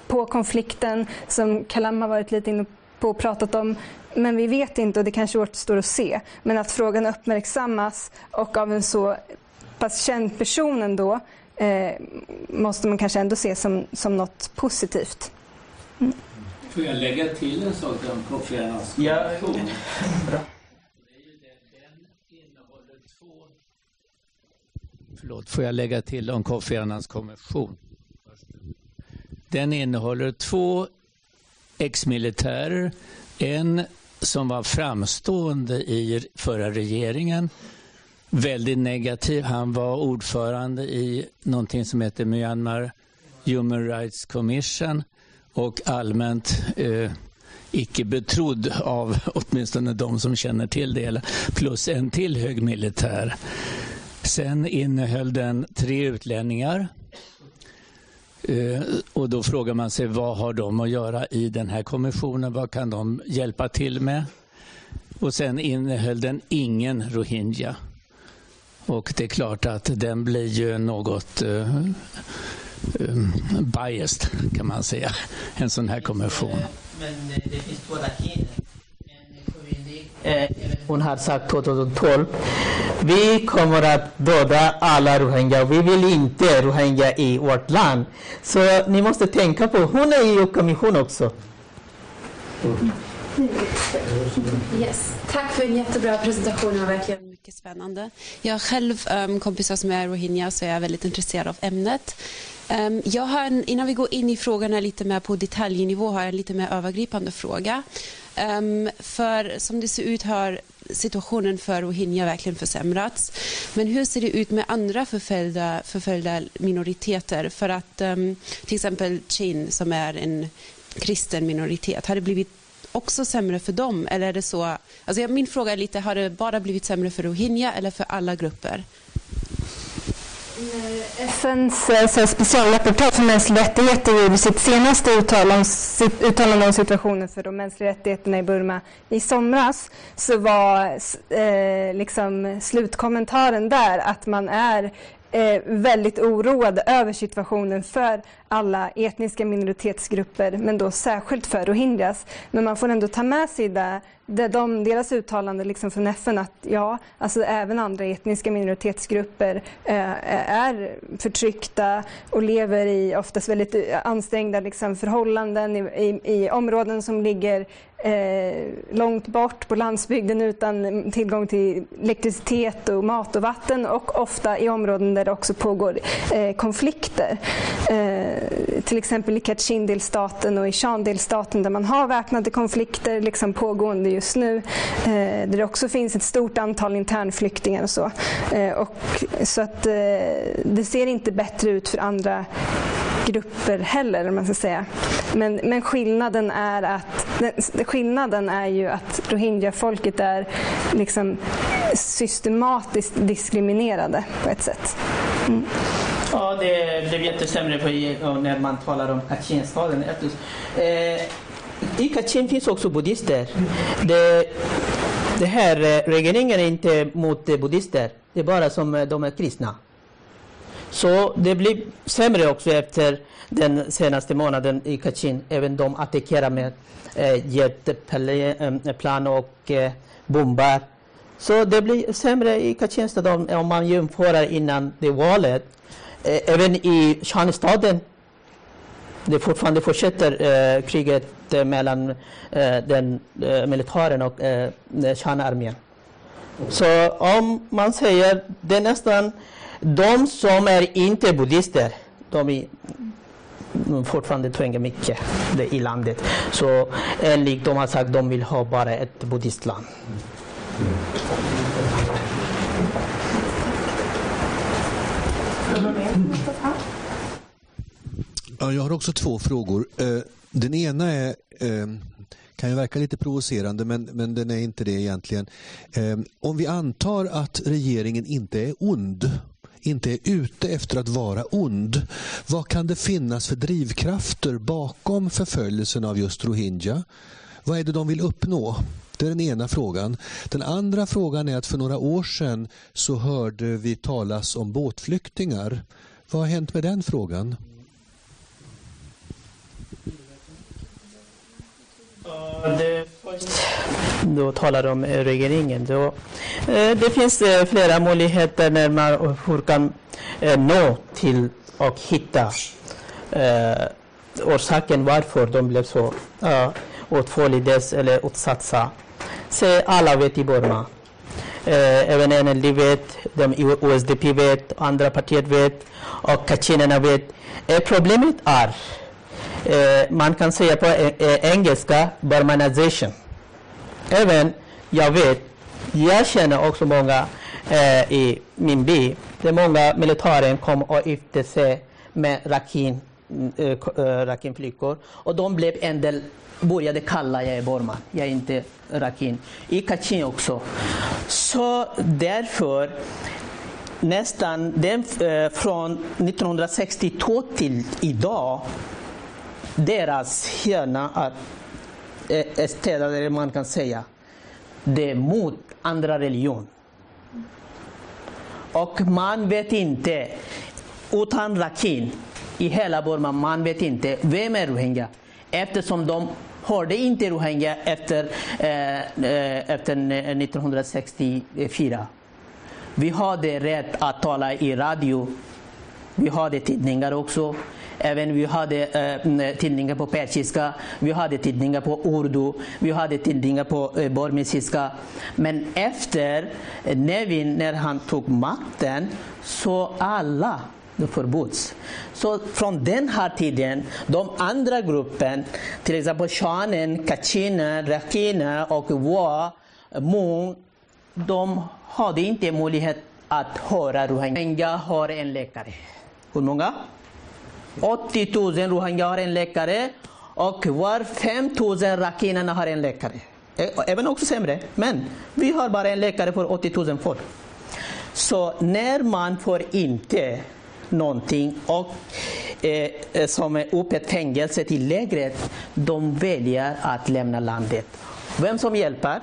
på konflikten som Kalam har varit lite inne på och pratat om? Men vi vet inte och det kanske återstår att se. Men att frågan uppmärksammas och av en så pass känd person ändå eh, måste man kanske ändå se som, som något positivt. Mm.
Får jag lägga till en sak om Annans ja. Förlåt, får jag lägga till om Kofi Annans konvention? Den innehåller två exmilitärer. En som var framstående i förra regeringen. Väldigt negativ. Han var ordförande i någonting som heter Myanmar Human Rights Commission och allmänt eh, icke betrodd av åtminstone de som känner till det, plus en till hög militär. Sen innehöll den tre utlänningar. Eh, och då frågar man sig vad har de att göra i den här kommissionen? Vad kan de hjälpa till med? Och sen innehöll den ingen rohingya. Och det är klart att den blir ju något uh, um, biased kan man säga, en sån här kommission.
Men det finns två raketer. Hon har sagt 2012 vi kommer att döda alla rohingya. Vi vill inte rohingya i vårt land. Så ni måste tänka på, hon är ju kommission också.
Yes. Tack för en jättebra presentation. Det var verkligen mycket spännande. Jag har själv um, kompisar som är rohingya så jag är väldigt intresserad av ämnet. Um, jag har en, innan vi går in i frågorna lite mer på detaljnivå har jag en lite mer övergripande fråga. Um, för som det ser ut har situationen för rohingya verkligen försämrats. Men hur ser det ut med andra förföljda, förföljda minoriteter? För att um, till exempel Chin som är en kristen minoritet, har det blivit också sämre för dem? Eller är det så, alltså min fråga är lite, har det bara blivit sämre för rohingya eller för alla grupper?
FNs eh, alltså specialrapportör för mänskliga rättigheter gjorde sitt senaste uttalande, sitt uttalande om situationen för de mänskliga rättigheterna i Burma i somras. Så var eh, liksom slutkommentaren där att man är eh, väldigt oroad över situationen för alla etniska minoritetsgrupper, men då särskilt för rohingyas. Men man får ändå ta med sig det, det de, deras uttalande liksom från FN att ja, alltså även andra etniska minoritetsgrupper eh, är förtryckta och lever i oftast väldigt eh, ansträngda liksom, förhållanden i, i, i områden som ligger eh, långt bort på landsbygden utan tillgång till elektricitet och mat och vatten och ofta i områden där det också pågår eh, konflikter. Eh, till exempel i Kachin-delstaten och i Shan-delstaten där man har väpnade konflikter liksom pågående just nu. Eh, där det också finns ett stort antal internflyktingar och så. Eh, och, så att eh, det ser inte bättre ut för andra grupper heller, om man ska säga. Men, men skillnaden är att skillnaden är ju att rohingya-folket är liksom systematiskt diskriminerade på ett sätt. Mm.
Ja, det blev jättesämre på, när man talar om Kachinstaden. Eh, I Kachin finns också buddister. Det, det här eh, regeringen är inte mot eh, buddister. Det är bara som eh, de är kristna. Så det blir sämre också efter den senaste månaden i Kachin. Även de attackerar med eh, jetplan eh, och eh, bombar. Så det blir sämre i Kachinstaden om man jämför innan det valet. Eh, även i Shahanistaden det fortfarande fortsätter eh, kriget eh, mellan eh, den eh, militären och eh, eh Shan-armén. Så om man säger det är nästan de som är inte buddister, de är fortfarande tvingar mycket i landet. Så enligt de har sagt de vill ha bara ett buddhistland. Mm.
Ja, jag har också två frågor. Eh, den ena är eh, kan ju verka lite provocerande men, men den är inte det egentligen. Eh, om vi antar att regeringen inte är ond inte är ute efter att vara ond. Vad kan det finnas för drivkrafter bakom förföljelsen av just rohingya? Vad är det de vill uppnå? Det är den ena frågan. Den andra frågan är att för några år sedan så hörde vi talas om båtflyktingar. Vad har hänt med den frågan?
Det då talar om regeringen. Då, eh, det finns eh, flera möjligheter när man eh, hur kan nå till och hitta orsaken varför de blev så åtföljdes eller utsatta se alla vet i Burma. Eh, även NLD vet, de USDP vet, andra partier vet och kachinerna vet. Eh, problemet är eh, man kan säga på eh, eh, engelska burmanization. Även jag vet, jag känner också många eh, i min by, det är många militärer kom och gifte sig med rakin, eh, eh, rakinflickor och de blev en del började kalla jag är Borman, jag är inte rakin. I Kachin också. Så därför nästan den, eh, från 1962 till idag, deras hjärna är eh, städade, man kan säga. Det är mot andra religion. Och man vet inte, utan rakin i hela Burma, man vet inte vem är rohingya. Eftersom de hörde inte rohingya efter, eh, eh efter 1964. Vi hade rätt att tala i radio. Vi hade tidningar också. Även vi hade eh, tidningar på persiska, vi hade tidningar på urdu, vi hade tidningar på eh, burmesiska. Men efter Nevin, när han tog makten, så alla förbjuds. Så från den här tiden, de andra grupperna, till exempel shanen, kachina, rakina och wa, mung, de hade inte möjlighet att höra rohingya. har en läkare. Hur många? 80 000 rohingya har en läkare och var 5 000 rakinerna har en läkare. Även också sämre, men vi har bara en läkare för 80 000 folk. Så när man får inte någonting och eh, som är öppet fängelse till lägret, de väljer att lämna landet. Vem som hjälper?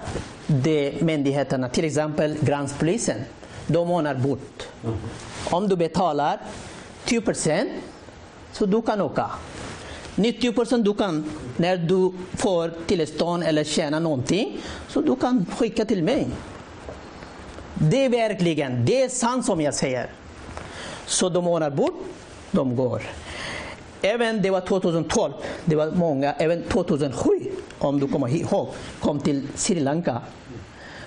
Det är myndigheterna, till exempel gränspolisen. De ordnar bort. Om du betalar 10 procent så du kan åka. 90 procent du kan, när du får tillstånd eller tjäna någonting, så du kan skicka till mig. Det är verkligen, det är sant som jag säger. Så de ordnar bord, de går. Även det var 2012, det var många, även 2007 om du kommer ihåg, kom till Sri Lanka.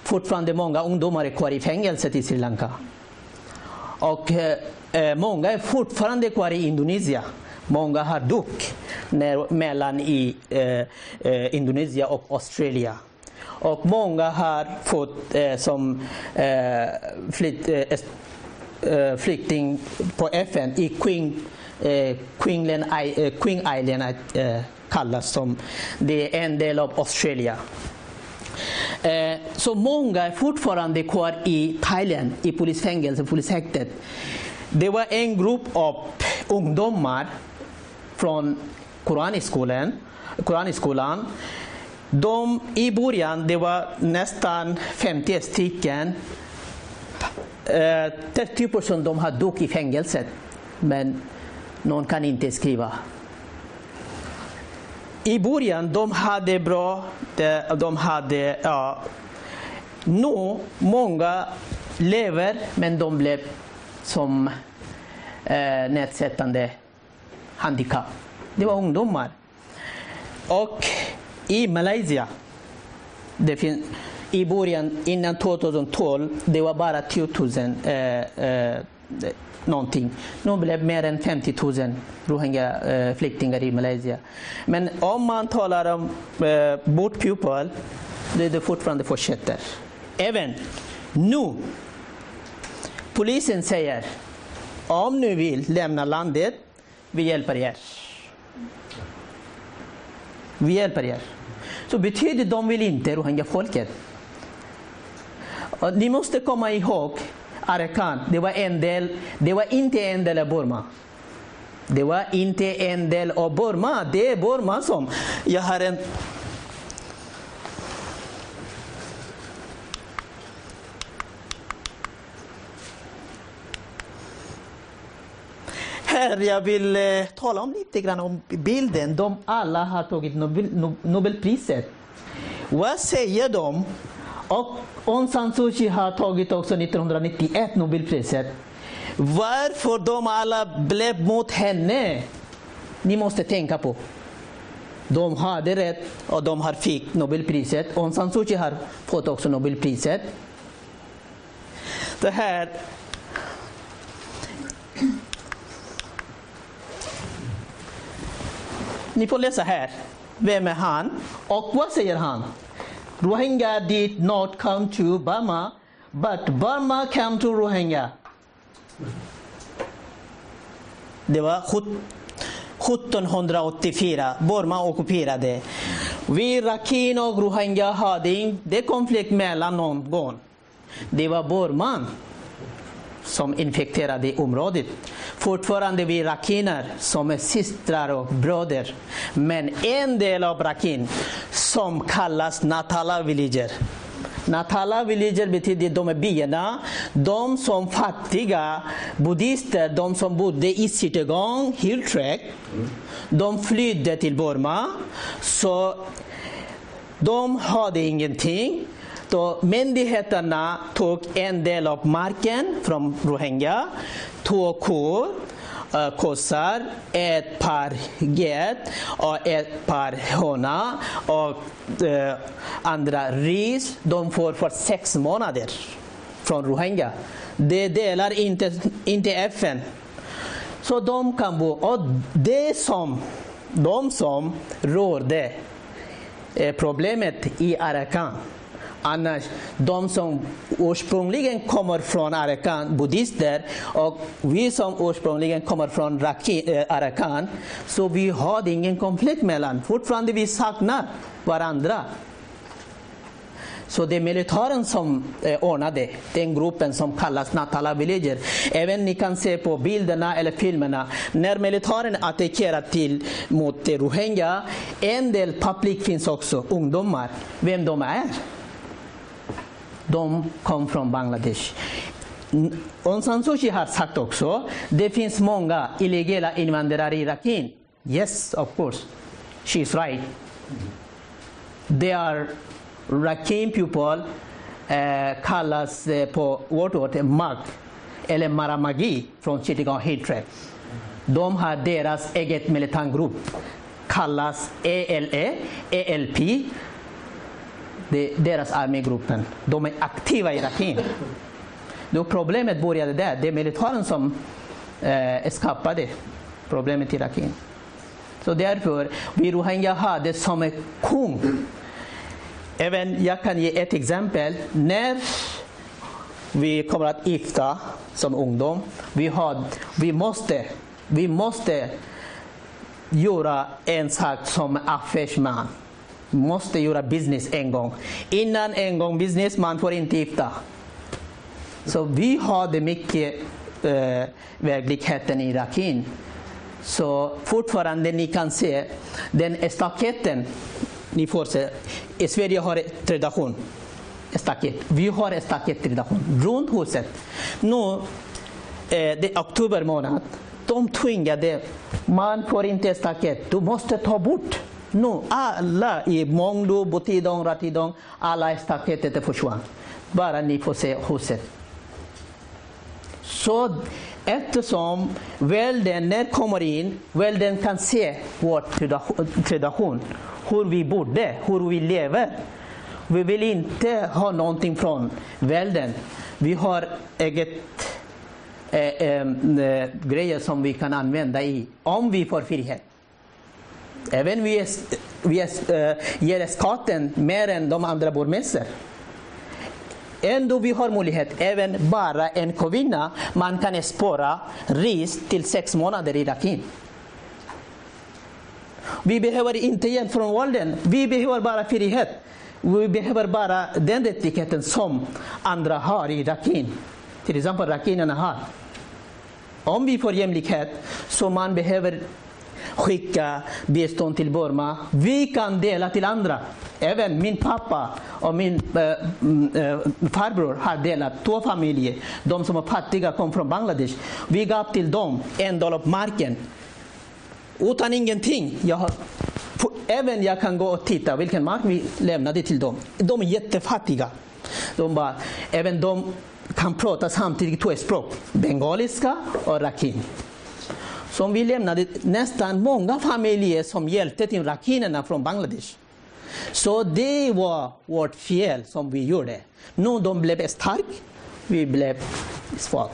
Fortfarande många ungdomar är kvar i fängelset i Sri Lanka. Och eh, eh, många är fortfarande kvar i Indonesien. Många har dött mellan i eh, eh, Indonesien och Australien. Och många har fått eh, som eh, flytt, eh, eh, flykting på FN i Queen, eh, Queensland, eh, Queen Island eh, kallas som. Det är en del av Australien. Eh, så många är fortfarande kvar i Thailand, i polisfängelse, polishäktet. Det var en grupp av ungdomar från Koranskolan. Koranskolan. De, I början det var nästan 50 stycken Eh, 30 procent typ de har dog i fängelset, men någon kan inte skriva. I början de hade bra, de hade, ja, nu många lever men de blev som eh, nedsättande handikapp. Det var ungdomar. Och i Malaysia, det finns i början, innan 2012, det var bara 10 000 eh, eh, någonting. Nu blev det mer än 50 000 rohingya-flyktingar eh, i Malaysia. Men om man talar om eh, boat people, det, det fortfarande fortsätter. Även nu, polisen säger om ni vill lämna landet, vi hjälper er. Vi hjälper er. Så betyder de vill inte rohingya-folket. Och ni måste komma ihåg Arakan, det var, en del, det var inte en del av Burma. Det var inte en del av Burma. Det är Burma som... Jag har en... Här jag vill eh, tala om lite grann om bilden. De alla har tagit Nobel, Nobelpriset. Vad säger de och Aung San Suu Kyi har tagit också 1991 Nobelpriset. Varför de alla blev mot henne? Ni måste tänka på. De hade rätt och de har fick Nobelpriset. Aung San Suu Kyi har fått också Nobelpriset. Det här Ni får läsa här. Vem är han? Och vad säger han? Rohingya did not come to Burma, but Burma came to Rohingya. Det var 1784, Burma ockuperade. Vi Rakhine och Rohingya hade inte konflikt mellan någon gång. Det var Burman som infekterade området. Fortfarande vi rakiner, som är systrar och bröder. Men en del av Rakin, som kallas Natala villager. Natala villager betyder de är byarna. De som fattiga buddhister, de som bodde i Chittagong, Hilltrack, de flydde till Burma. Så de hade ingenting. Då myndigheterna tog en del av marken från Rohingya, två kor, eh, kossar, ett par get och ett par hona och eh, andra ris. De får för sex månader från Rohingya. Det delar inte, inte FN. Så de kan bo. Och det som, de som rådde eh, problemet i Arakan Annars, de som ursprungligen kommer från Arakan, buddhister, och vi som ursprungligen kommer från Raki, eh, Arakan, så vi har ingen konflikt mellan. Fortfarande vi saknar varandra. Så det är militären som eh, ordnade den gruppen som kallas Natala Villager. Även ni kan se på bilderna eller filmerna. När militären attackerar till mot Rohingya, en del publik finns också, ungdomar. Vem de är de kom från Bangladesh. Aung San Suu Kyi har sagt också, det finns många illegala invandrare i Rakhine. Yes, of course. She's right. They are Rakhine people eh, kallas eh, på vårt ord mag eller maramagi från Chittagong Hill Track. De har deras eget militantgrupp kallas ELE, ELP det är deras armégruppen. De är aktiva i Rakhine. Då problemet började där. Det är militären som eh, skapade problemet i Rakhine. Så därför, vi rohingya har det som en kung. Även, jag kan ge ett exempel. När vi kommer att gifta som ungdom, vi, har, vi, måste, vi måste göra en sak som affärsman måste göra business en gång. Innan en gång business, man får inte gifta. Så vi har det mycket eh, verkligheten i Rakhine. Så fortfarande ni kan se den staketen. Ni får se. I Sverige har vi tradition. Staket. Vi har stakettradition runt huset. Nu, eh, det är oktober månad. De tvingade, man får inte staket, du måste ta bort nu, alla i Månglo, Botidong, Ratidong, alla staketet försvann. Bara ni får se huset. Så eftersom världen, när kommer in, världen kan se vår tradition, hur vi bodde, hur vi lever. Vi vill inte ha någonting från världen. Vi har eget äh, äh, grejer som vi kan använda i, om vi får frihet. Även vi, vi äh, ger skatten mer än de andra borgmästare. Ändå vi har möjlighet, även bara en kvinna, man kan spåra ris till sex månader i Rakhine. Vi behöver inte hjälp från världen. vi behöver bara frihet. Vi behöver bara den rättigheten som andra har i Rakhine. Till exempel Rakinerna har. Om vi får jämlikhet så man behöver skicka bistånd till Burma. Vi kan dela till andra. Även min pappa och min äh, äh, farbror har delat två familjer. De som var fattiga kom från Bangladesh. Vi gav till dem en del av marken. Utan ingenting. Jag har, även jag kan gå och titta vilken mark vi lämnade till dem. De är jättefattiga. De bara, även de kan prata samtidigt två språk. Bengaliska och rakhine som vi lämnade nästan många familjer som hjälpte till rakinerna från Bangladesh. Så det var vårt fel som vi gjorde. Nu de blev starka, vi blev svaga.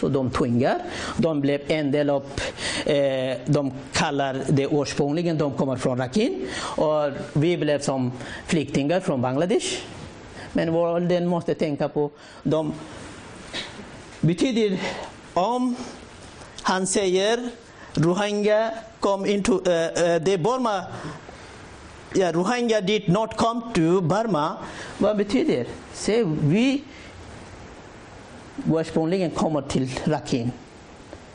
Så de tvingar, de blev en del av, eh, de kallar det ursprungligen, de kommer från Rakhine. Och vi blev som flyktingar från Bangladesh. Men världen måste tänka på, de betyder om han säger Rohingya come into eh, eh, uh, uh, the Burma. Yeah, Rohingya did not come to Burma. Vad betyder det? Se, vi ursprungligen kommer till Rakhine.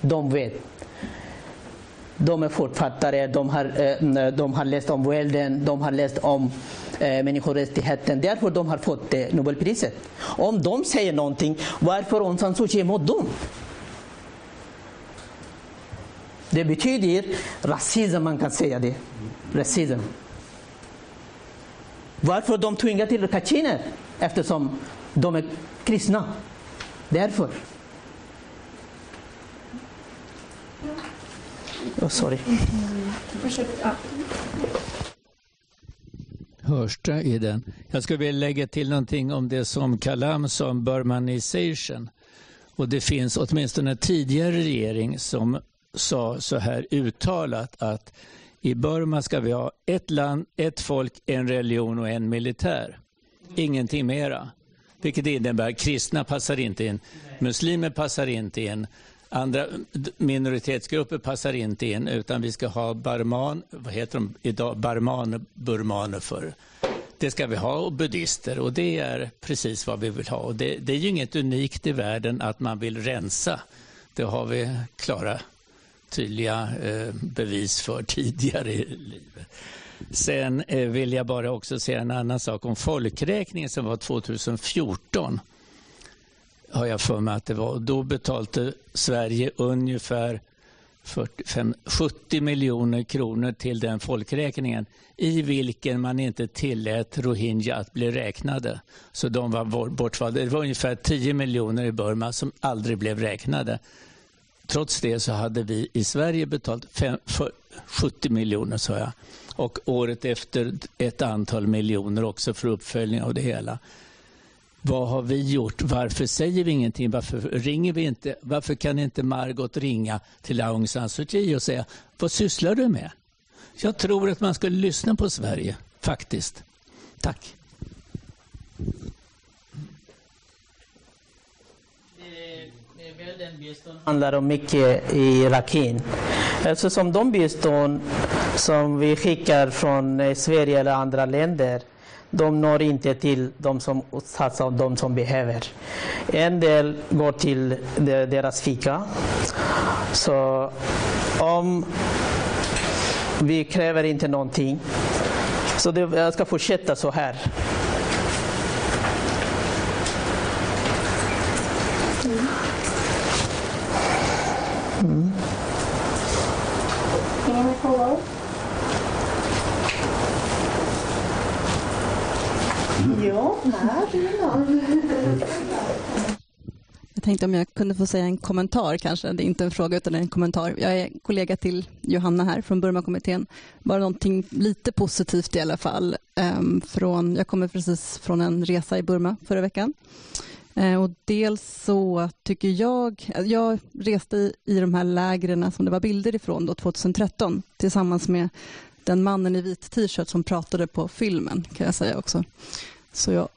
De vet. De är författare, de har, eh, de har läst om världen, de har läst om eh, människorättigheten. Därför de har fått Nobelpriset. Om de säger någonting, varför Aung San Suu Kyi emot dem? Det betyder rasism, man kan säga det. Rasism. Varför de tvingar till kachiner? Eftersom de är kristna. Därför. Oh, sorry.
Hörs det i den? Jag skulle vilja lägga till någonting om det som Kalam sa om burmanization. Och det finns åtminstone en tidigare regering som sa så här uttalat att i Burma ska vi ha ett land, ett folk, en religion och en militär. Ingenting mera. Vilket innebär att kristna passar inte in, muslimer passar inte in, andra minoritetsgrupper passar inte in utan vi ska ha barman, vad heter de idag, barman, burmaner för. Det ska vi ha och buddister och det är precis vad vi vill ha. Och det, det är ju inget unikt i världen att man vill rensa. Det har vi klara tydliga eh, bevis för tidigare i livet. Sen eh, vill jag bara också säga en annan sak om folkräkningen som var 2014 har jag för mig att det var. Då betalade Sverige ungefär 45, 70 miljoner kronor till den folkräkningen i vilken man inte tillät rohingya att bli räknade. Så de var bortvalda. Det var ungefär 10 miljoner i Burma som aldrig blev räknade. Trots det så hade vi i Sverige betalat fem, 70 miljoner, sa jag. Och året efter ett antal miljoner också för uppföljning av det hela. Vad har vi gjort? Varför säger vi ingenting? Varför ringer vi inte? Varför kan inte Margot ringa till Aung San Suu Kyi och säga vad sysslar du med? Jag tror att man skulle lyssna på Sverige, faktiskt. Tack.
Handlar om mycket i Rakhine. Eftersom de bistånd som vi skickar från eh, Sverige eller andra länder de når inte till de som utsatts av de som behöver. En del går till deras fika. Så om vi kräver inte någonting. Så det, jag ska fortsätta så här. Mm.
Ja, Jag tänkte om jag kunde få säga en kommentar kanske. Det är inte en fråga utan en kommentar. Jag är kollega till Johanna här från Burmakommittén. Bara någonting lite positivt i alla fall. Ehm, från, jag kommer precis från en resa i Burma förra veckan. Eh, och dels så tycker jag... Jag reste i, i de här lägren som det var bilder ifrån då, 2013 tillsammans med den mannen i vit t-shirt som pratade på filmen, kan jag säga också. Så jag,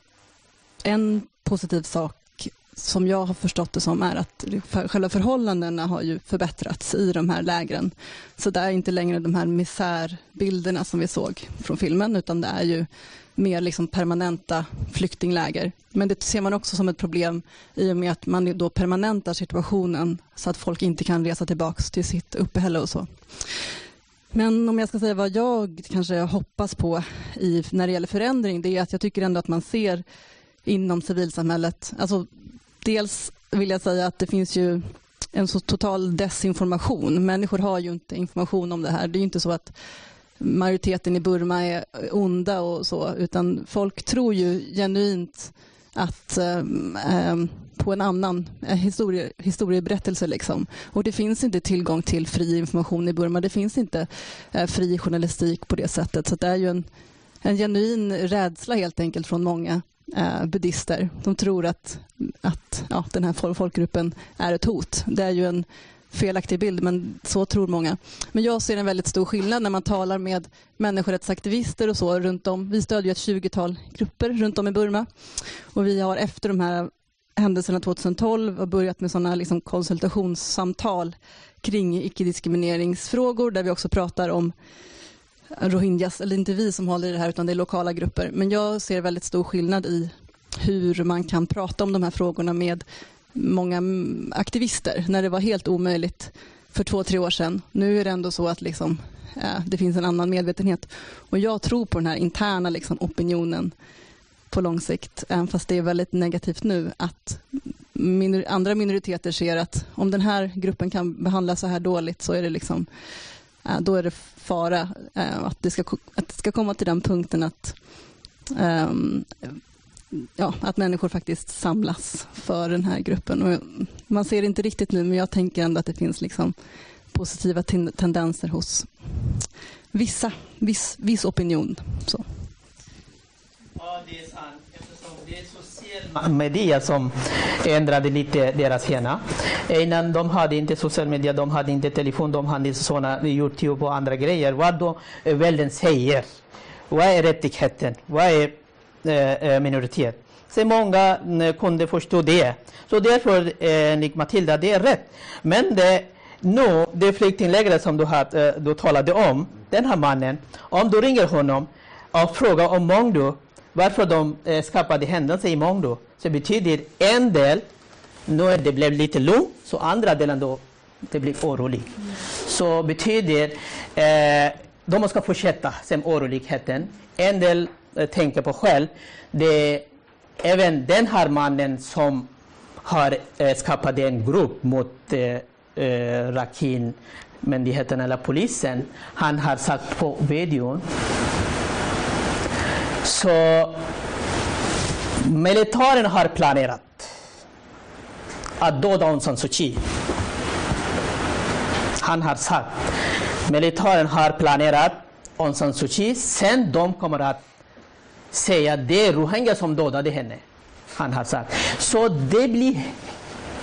en positiv sak som jag har förstått det som är att själva förhållandena har ju förbättrats i de här lägren. Så det är inte längre de här misärbilderna som vi såg från filmen utan det är ju mer liksom permanenta flyktingläger. Men det ser man också som ett problem i och med att man då permanentar situationen så att folk inte kan resa tillbaka till sitt uppehälle och så. Men om jag ska säga vad jag kanske hoppas på i, när det gäller förändring, det är att jag tycker ändå att man ser inom civilsamhället, alltså dels vill jag säga att det finns ju en så total desinformation. Människor har ju inte information om det här. Det är ju inte så att majoriteten i Burma är onda och så, utan folk tror ju genuint att eh, eh, på en annan eh, historie, historieberättelse. Liksom. Och det finns inte tillgång till fri information i Burma. Det finns inte eh, fri journalistik på det sättet. Så det är ju en, en genuin rädsla helt enkelt från många eh, buddister. De tror att, att ja, den här folkgruppen är ett hot. Det är ju en felaktig bild, men så tror många. Men jag ser en väldigt stor skillnad när man talar med människorättsaktivister och så runt om. Vi stödjer ett 20-tal grupper runt om i Burma och vi har efter de här händelserna 2012 och börjat med sådana liksom konsultationssamtal kring icke-diskrimineringsfrågor där vi också pratar om rohingyas, eller inte vi som håller i det här utan det är lokala grupper. Men jag ser väldigt stor skillnad i hur man kan prata om de här frågorna med många aktivister när det var helt omöjligt för två, tre år sedan. Nu är det ändå så att liksom, eh, det finns en annan medvetenhet. Och jag tror på den här interna liksom, opinionen på lång sikt, även fast det är väldigt negativt nu, att minor andra minoriteter ser att om den här gruppen kan behandlas så här dåligt så är det liksom eh, då är det fara eh, att det ska, att det ska komma till den punkten att ehm, ja, att människor faktiskt samlas för den här gruppen. Och man ser det inte riktigt nu, men jag tänker ändå att det finns liksom positiva tendenser hos vissa, viss, viss opinion. Så.
Ja, det är sant. Eftersom det är social media som ändrade lite deras hjärna. Innan de hade inte social media, de hade inte telefon, de hade inte såna Youtube och andra grejer. Vad då världen säger. Vad är rättigheten? Vad är Eh, eh, minoritet. Så många eh, kunde förstå det. Så därför, enligt Matilda, det är rätt. Men det, nu, det flyktinglägret som du, hade, du talade om, den här mannen, om du ringer honom och frågar om Mongdo, varför de skapade händelser i Mongdo, så betyder en del, nu det blev lite lugnt, så andra delen då, det blir orolig. Så betyder, eh, de ska fortsätta sen oroligheten. En del Eh, tänker på själv, det är även den här mannen som har eh, skapat en grupp mot eh, eh Rakin myndigheten eller polisen. Han har sagt på videon. Så militären har planerat att döda Aung San Suu Kyi. Han har sagt militären har planerat Aung San Suu Kyi, sen de kommer att säga att det är rohingya som dödade henne. Han har sagt. Så det blir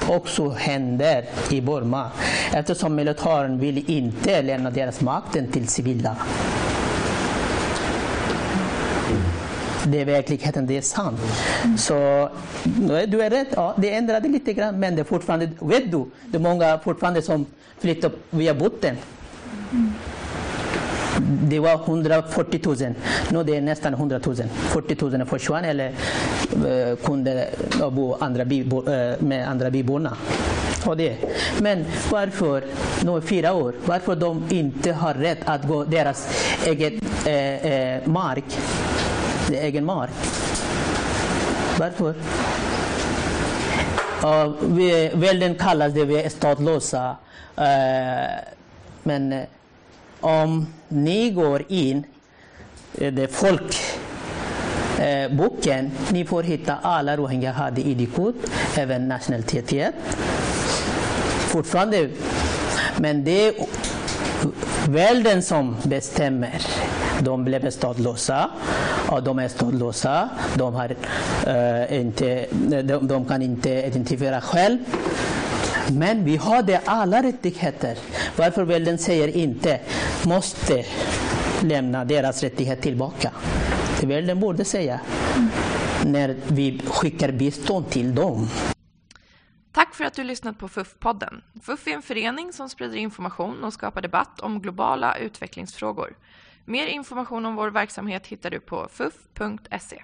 också händer i Burma eftersom militären vill inte lämna deras makten till civila. Det är verkligheten, det är sant. Så du är rätt, ja, det ändrade lite grann men det är fortfarande, vet du, det är många fortfarande som flyttar via botten det var 140 000. Nu det är nästan 100 000. 40 000 försvann eller eh, uh, kunde bo andra by, uh, eh, med andra byborna. Och det. Men varför, nu fyra år, varför de inte har rätt att gå deras egen eh, eh, mark, egen mark? Varför? Uh, vi, välden kallas det vi statlösa. Uh, men om ni går in i folkboken, eh, ni får hitta alla rohingya hade ID-kort, även nationalitet. Fortfarande, men det är världen som bestämmer. De blev stadlösa och de är stadlösa. De, har, eh, inte, de, de kan inte identifiera själva men vi har det alla rättigheter. Varför världen säger inte måste lämna deras rättighet tillbaka. Det världen borde säga när vi skickar bistånd till dem.
Tack för att du lyssnat på FUF-podden. FUF är en förening som sprider information och skapar debatt om globala utvecklingsfrågor. Mer information om vår verksamhet hittar du på fuf.se.